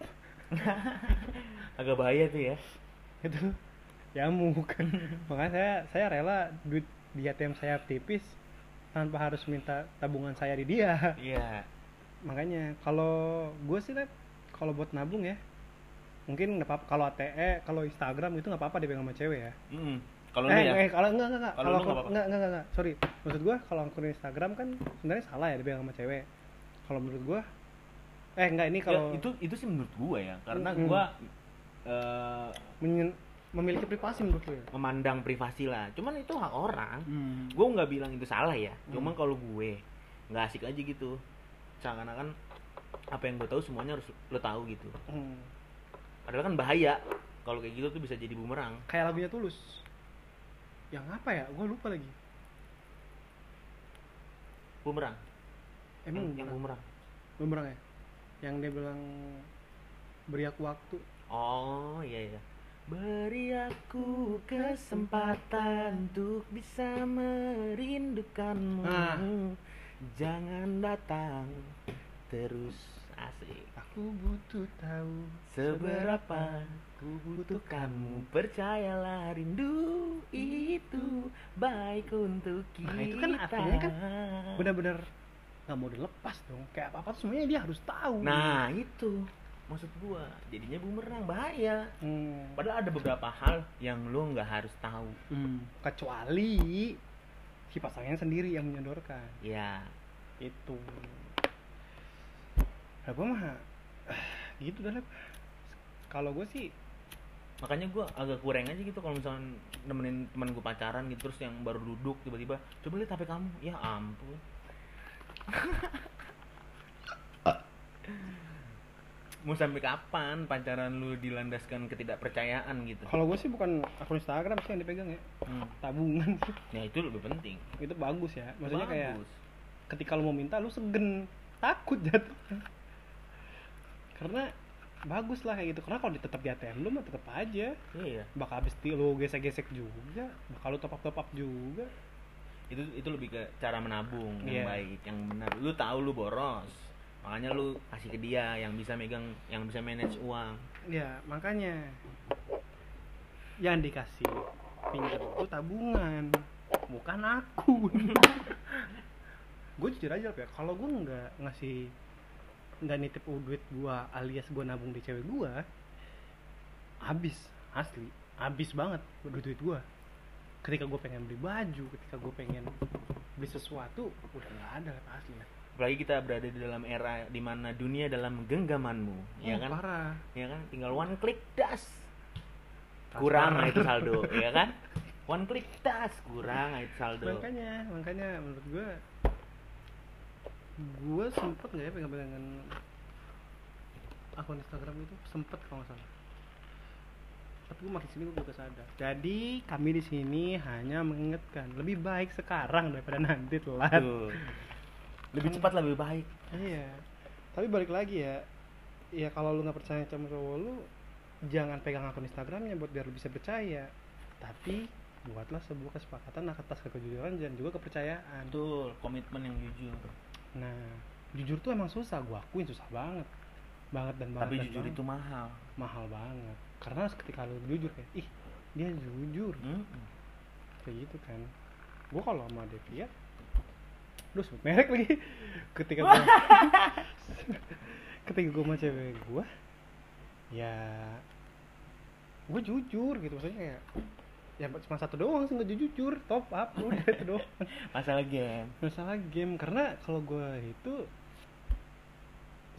Agak bahaya tuh ya. Itu nyamuk. Makanya saya saya rela duit di ATM saya tipis tanpa harus minta tabungan saya di dia. Iya. Makanya kalau gue sih Lep, kalau buat nabung ya mungkin nggak apa-apa. Kalau ATE kalau Instagram itu nggak apa-apa dipegang sama cewek ya. Mm. kalau eh, ya? eh, kalau enggak enggak enggak Kalau enggak, enggak enggak enggak sorry maksud gua kalau akun Instagram kan sebenarnya salah ya dipegang sama cewek. Kalau menurut gua eh enggak ini Ya, kalau itu itu sih menurut gua ya. Karena Mm-mm. gua eh, menyen- memiliki privasi menurut gua ya? Memandang privasi lah. Cuman itu hak orang. Hmm. gue nggak bilang itu salah ya. Hmm. kalau gue nggak asik aja gitu. Seakan-akan apa yang gue tahu semuanya harus lo tahu gitu. Hmm. padahal kan bahaya. Kalau kayak gitu tuh bisa jadi bumerang. Kayak lagunya tulus. Yang apa ya? Gua lupa lagi. Bumerang. Emang yang, yang bumerang? bumerang. Ya? Yang dia bilang beri aku waktu. Oh iya iya beri aku kesempatan untuk bisa merindukanmu. Ah. jangan datang terus asik. Aku butuh tahu Seberapa ku butuhkanmu. Percayalah rindu itu Baik untuk kita Nah, itu kan artinya kan benar-benar nggak mau dilepas dong. Kayak apa apa semuanya dia harus tahu. Nah itu Maksud gua Jadinya bumerang bahaya. Hmm. Padahal ada beberapa hal Yang lu nggak harus tahu. Hmm. kecuali si pasangannya sendiri yang menyodorkan. Ya itu. Apa mah gitu dah kalau gue sih Makanya gua agak kurang aja gitu Kalau misalnya nemenin teman gua pacaran gitu Terus yang baru duduk tiba-tiba Coba lihat HP kamu. Ya ampun Mau sampai kapan pacaran lu dilandaskan ketidakpercayaan gitu? kalau gue sih bukan akun Instagram sih yang dipegang ya Hmm. tabungan Ya itu lebih penting. itu bagus ya maksudnya kayak Bagus. ketika lu mau minta lu segen takut jatuh karena bagus lah kayak gitu karena kalau tetap di ATM lu mah tetap aja Iya. bakal habis lu gesek-gesek juga bakal lu top up top up juga Itu itu lebih ke cara menabung Iya. yang baik, yang benar. Lu tahu lu boros. Makanya lu kasih ke dia yang bisa megang, yang bisa manage uang. ya makanya. Yang dikasih pinjam itu tabungan bukan aku. Gue jujur aja ya. Kalau gue nggak ngasih nggak nitip duit gue alias gue nabung di cewek gue habis asli habis banget duit duit gue ketika gue pengen beli baju ketika gue pengen beli sesuatu udah nggak ada lah asli Apalagi kita berada di dalam era di mana dunia dalam genggamanmu, ya Oh, kan? parah Ya kan? Tinggal one click das. Kurang itu saldo, ya kan? one click tas kurang itu saldo makanya makanya menurut gue gue sempet nggak ya pegang-pegangan akun Instagram itu sempet kalau nggak salah tapi gue makin sini gue juga sadar jadi kami di sini hanya mengingatkan lebih baik sekarang daripada nanti telat Tuh. Lebih cepat lebih baik iya tapi balik lagi ya ya kalau lu nggak percaya sama cowok lu jangan pegang akun Instagramnya buat biar lu bisa percaya tapi buatlah sebuah kesepakatan atas kejujuran dan juga kepercayaan betul komitmen yang jujur Nah, jujur tuh emang susah, gua akuin susah banget. Banget dan banget. tapi dan jujur banget. itu mahal mahal banget. Karena ketika lu jujur kayak, ih, dia jujur. Mm-mm. Kayak gitu kan. Gua kalau sama Devia Duh, sebut merek lagi. Ketika gua ketika gua sama cewek gua ya gue jujur gitu. Maksudnya kayak ya cuma satu doang sih nggak jujur. Top up udah itu doang. Masalah game. Masalah game. Karena kalau gue itu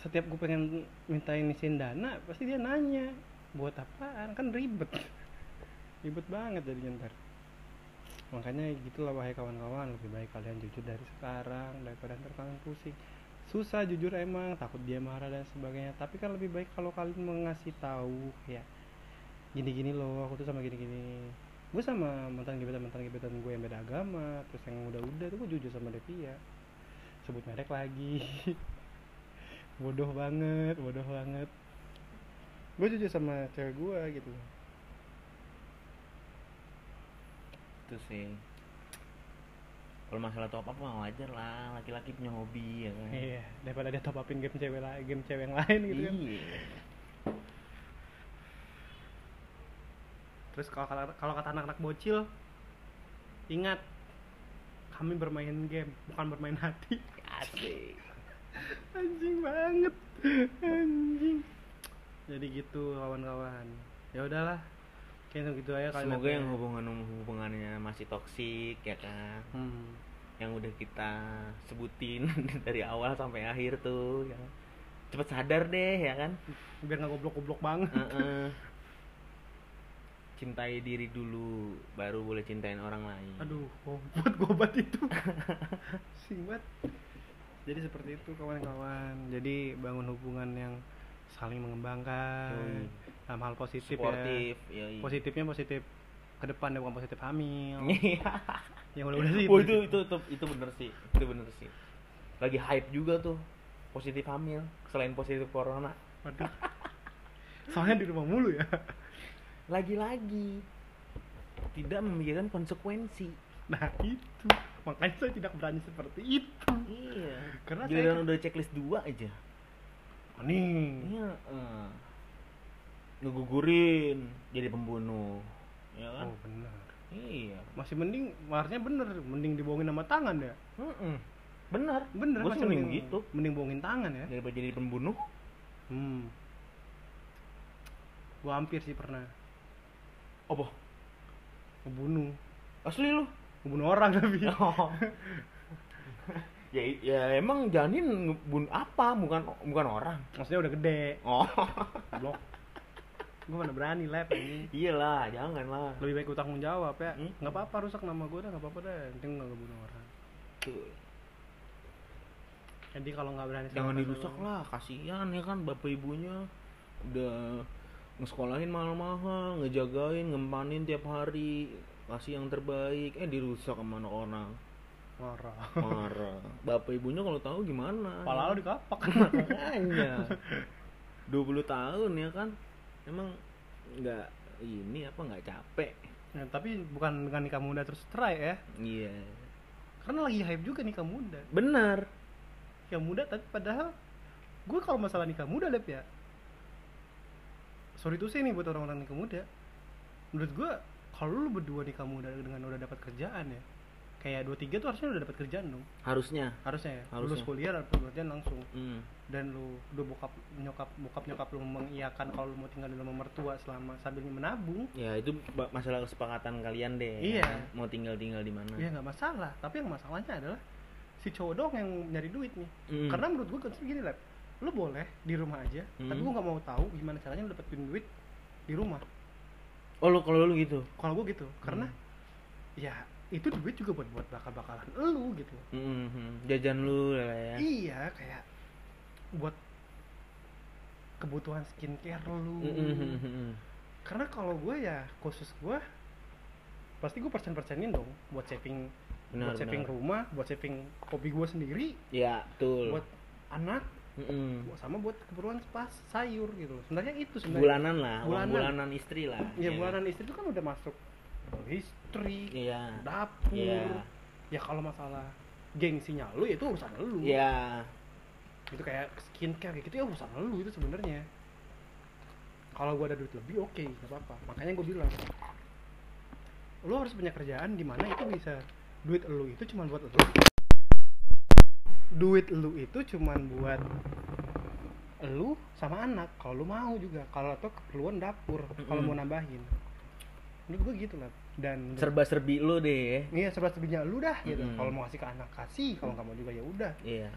setiap gue pengen mintain ngisiin dana pasti dia nanya buat apaan? Kan ribet. Ribet banget jadinya ntar makanya gitulah wahai kawan-kawan lebih baik kalian jujur dari sekarang daripada ntar kalian pusing. Susah jujur emang takut dia marah dan sebagainya. Tapi kan lebih baik kalau kalian mengasih tahu ya. Gini-gini loh aku tuh sama gini-gini. Gue sama mantan gebetan mantan gebetan gue yang beda agama terus yang udah-udah tuh gue jujur sama Devia sebut merek lagi. Bodoh banget bodoh banget. Gue jujur sama cewek gue gitu itu sih. Kalau masalah top up mah wajar lah laki-laki punya hobi ya kan? Iya daripada dia top upin game cewek lain game cewek yang lain gitu kan. Iya. Terus kalau kalau kata anak-anak bocil ingat kami bermain game bukan bermain hati. Asik. Anjing banget anjing. Jadi gitu kawan-kawan ya udahlah gitu aja kali semoga yang hubungan hubungannya masih toksik ya kan? Hmm. yang udah kita sebutin dari awal sampai akhir tuh ya. Cepet sadar deh ya kan? Biar nggak goblok-goblok banget. Heeh. cintai diri dulu baru boleh cintain orang lain. Aduh gobat gobat itu. Sing banget jadi seperti itu kawan-kawan. Jadi bangun hubungan yang saling mengembangkan. Yoi. Dalam hal positif sportif ya positifnya positif ke depan ya bukan positif hamil. Iya. yang udah-udah sih Oh, itu itu itu itu bener sih itu bener sih. Lagi hype juga tuh positif hamil selain positif corona. Waduh. soalnya di rumah mulu ya. Lagi-lagi tidak memikirkan konsekuensi. Nah itu. Makanya saya tidak berani seperti itu. Iya. Karena giliran saya- udah checklist dua aja. Nih. Iya eh. Ngegugurin jadi pembunuh. Ya kan? Oh benar. Iya. Masih mending harusnya bener mending dibohongin sama tangan ya? Mm-mm. bener. Bener masih sih mending mending gitu. mending bohongin tangan ya? Daripada jadi pembunuh. Hmm. Gua hampir sih pernah. Apa? Ngebunuh. Asli lu? Ngebunuh orang tapi. Oh. ya ya emang janin ngebun apa? Bukan bukan orang. Maksudnya udah gede. Oh. Blok gua mana berani lab ini iyalah jangan lah. Lebih baik utang jawab ya. Hmm. nggak apa-apa rusak nama gua dah nggak apa-apa yang penting nggak ngebunuh orang. Tuh. jadi kalau nggak berani jangan dirusak lah kasihan ya kan? Bapak ibunya udah ngesekolahin mahal-mahal ngejagain ngempanin tiap hari. Kasih yang terbaik. Eh dirusak sama anak orang. Marah marah bapak ibunya kalau tahu gimana? Pala lo dikapak. Makanya. 20 tahun ya kan emang nggak ini apa nggak capek? Ya, tapi bukan dengan nikah muda terus try ya. Iya. Karena lagi hype juga nikah muda. Benar. Nikah muda tapi padahal gue kalau masalah nikah muda lep ya. Sorry tuh sih nih buat orang-orang nikah muda. Menurut gue kalau lu berdua nikah muda dengan udah dapat kerjaan ya kayak dua tiga tuh harusnya udah dapat kerjaan dong. Harusnya. Harusnya ya? Harusnya. lulus kuliah dapat kerjaan langsung. Hmm. dan lu udah bokap nyokap bokap nyokap lu mengiyakan kalau lu mau tinggal di rumah mertua selama sambil menabung. Ya itu masalah kesepakatan kalian deh. Iya. ya mau tinggal tinggal di mana. Ya nggak masalah. Tapi yang masalahnya adalah si cowok dong yang nyari duit nih. Hmm. karena menurut gue konsep gini lah lu boleh di rumah aja tapi Hmm. gue nggak mau tahu gimana caranya lu dapetin duit di rumah. Oh lu kalau lu gitu? Kalau gue gitu. Karena Hmm. ya itu duit juga buat buat bakal bakalan elu gitu Mhm. jajan lu lah ya iya kayak buat kebutuhan skincare lu Mhm. karena kalau gue ya khusus gue pasti gue persen persenin dong buat saving benar buat saving benar rumah buat saving hobi gue sendiri ya betul buat anak Mhm. sama buat keperluan pas sayur gitu sebenarnya itu sebenarnya bulanan lah Bulanan. bulanan istri lah ya kan? bulanan istri itu kan udah masuk listrik iya. dapur. Iya. ya kalau masalah gengsinya lu ya itu urusan lu. Iya. Itu kayak skincare kayak gitu ya urusan lu itu sebenarnya. Kalau gua ada duit lebih oke nggak apa-apa. Makanya gue bilang lu harus punya kerjaan di mana itu bisa duit lu itu cuma buat lu. Duit lu itu cuma buat lu sama anak kalau lu mau juga. Kalau atau keperluan dapur kalau Mm-mm. mau nambahin menurut gue gitu lah dan serba serbi lu deh Iya serba serbinya lu dah gitu. Mm-mm. Kalau mau kasih ke anak kasih, kalau nggak mau juga ya udah. iya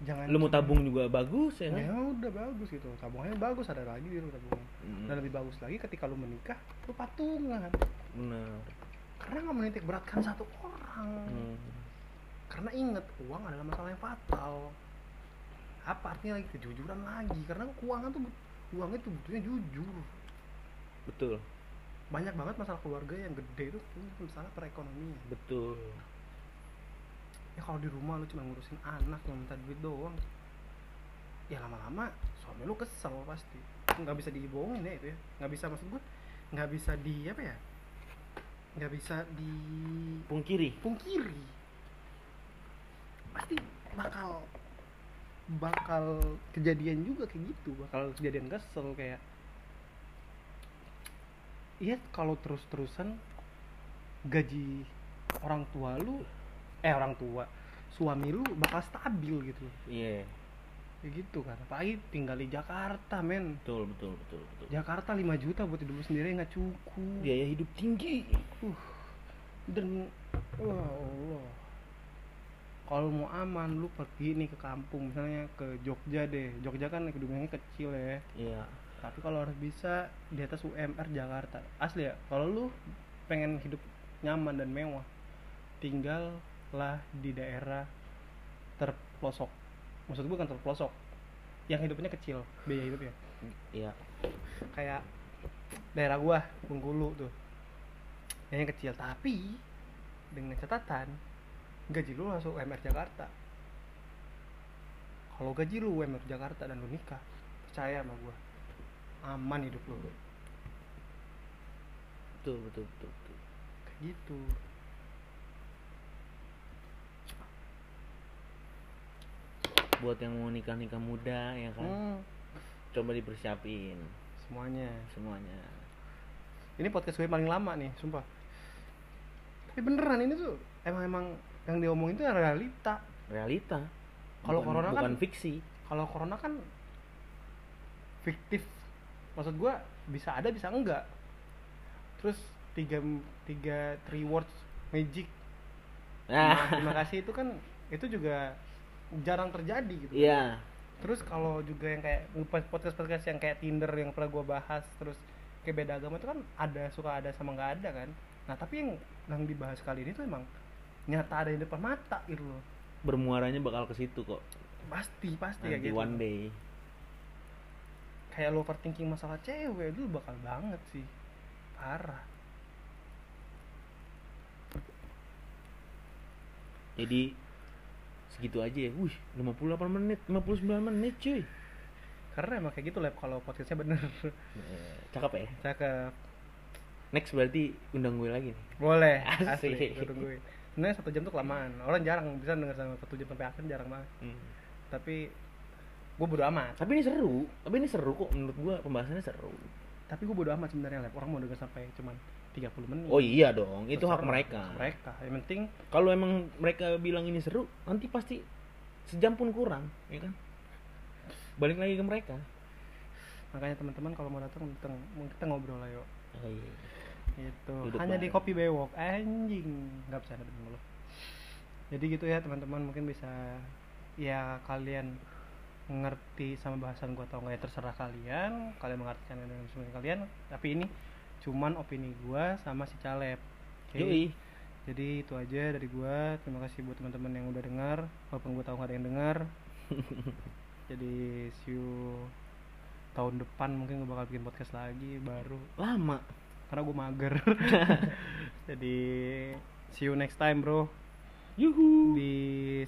Jangan lu mau tabung juga bagus ya Ya kan udah bagus gitu. Tabungannya bagus ada lagi di lu tabungan. Mhm. Dan lebih bagus lagi ketika lu menikah, lu patungan. benar Karena nggak menitik beratkan satu orang. Mhm. Karena inget uang adalah masalah yang fatal. Apa artinya lagi kejujuran lagi? Karena keuangan tuh but- uang itu butuhnya jujur. betul Banyak banget masalah keluarga yang gede itu masalah perekonomian. betul. Ya kalau di rumah lu cuma ngurusin anak yang minta duit doang. Ya lama-lama suami lu kesel pasti. Nggak bisa dibohongin ya itu ya. Nggak bisa maksud gue nggak bisa di apa ya nggak bisa pungkiri. dipungkiri pasti bakal bakal kejadian juga kayak gitu bakal kejadian kesel kayak iya kalau terus-terusan gaji orang tua lu eh orang tua suami lu bakal stabil gitu iya. Kayak gitu kan apalagi tinggal di Jakarta men. Betul betul betul betul. Jakarta 5 juta buat hidup lu sendiri nggak cukup. Biaya hidup tinggi. Dan wah Allah. Kalau mau aman lu pergi nih ke kampung misalnya ke Jogja deh. Jogja kan gedungnya kecil ya. Iya tapi kalau harus bisa di atas UMR Jakarta. Asli ya kalau lu pengen hidup nyaman dan mewah tinggallah di daerah terpelosok. Maksud gue kan terpelosok yang hidupnya kecil biaya hidupnya iya. Kayak daerah gua Bengkulu tuh. Yang kecil. Tapi dengan catatan gaji lu langsung UMR Jakarta. Kalau gaji lu UMR Jakarta dan lu nikah percaya sama gua aman hidup lu betul betul betul, betul. kayak gitu. Buat yang mau nikah nikah muda ya kan? Hmm, coba dipersiapin. Semuanya. Semuanya. Ini podcast gue paling lama nih sumpah. Tapi beneran ini tuh emang emang yang diomongin itu realita. Realita. Kalau Bukan- corona kan- bukan fiksi. kalau corona kan fiktif maksud gua bisa ada bisa enggak. Terus tiga tiga three words magic. Ah Nah, terima kasih itu kan itu juga jarang terjadi gitu. Iya. Terus kalau juga yang kayak podcast podcast yang kayak Tinder yang pernah gua bahas terus kayak beda agama itu kan ada suka ada sama nggak ada kan. Nah tapi yang yang dibahas kali ini tuh emang nyata ada di depan mata gitu loh. Bermuaranya bakal ke situ kok. Pasti pasti kayak nanti gitu. one day kayak lo overthinking masalah cewek dulu bakal banget sih. Parah. Jadi segitu aja ya. Wih 58 menit 59 menit cuy. Karena emang kayak gitu lah kalau podcastnya bener. Eh, cakep ya? Cakep. Next berarti undang gue lagi nih. Boleh. Asik. asli gue. Tungguin sebenarnya satu jam tuh kelamaan. Orang jarang bisa denger sama satu jam sampai akhir jarang banget. Hmm. tapi gue bodo amat. Tapi ini seru. Tapi ini seru kok. Menurut gue pembahasannya seru. Tapi gue bodo amat sebenarnya lah orang mau denger sampai cuman 30 menit. Oh iya dong. Itu hak mereka. mereka. Yang penting kalau emang mereka bilang ini seru nanti pasti sejam pun kurang ya kan? Balik lagi ke mereka. Makanya teman-teman kalau mau datang datang kita ngobrol lah yuk oh, iya. itu hanya di bareng. kopi bewok. Anjing. Nggak bisa ada jadi gitu ya teman-teman. Mungkin bisa ya kalian ngerti sama bahasan gua atau enggak ya terserah kalian kalian mengartikan dengan semua kalian. Tapi ini cuman opini gua sama si Caleb. Oke? Yoi. jadi itu aja dari gua. Terima kasih buat teman-teman yang udah dengar walaupun gua tahu nggak ada yang dengar jadi see you tahun depan mungkin gua bakal bikin podcast lagi baru. Lama? Karena gue mager. Jadi see you next time bro yuhu. Di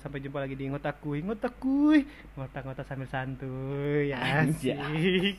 sampai jumpa lagi di ngotakui ngotakui ngotak ngotak sambil santuy Anjay. asik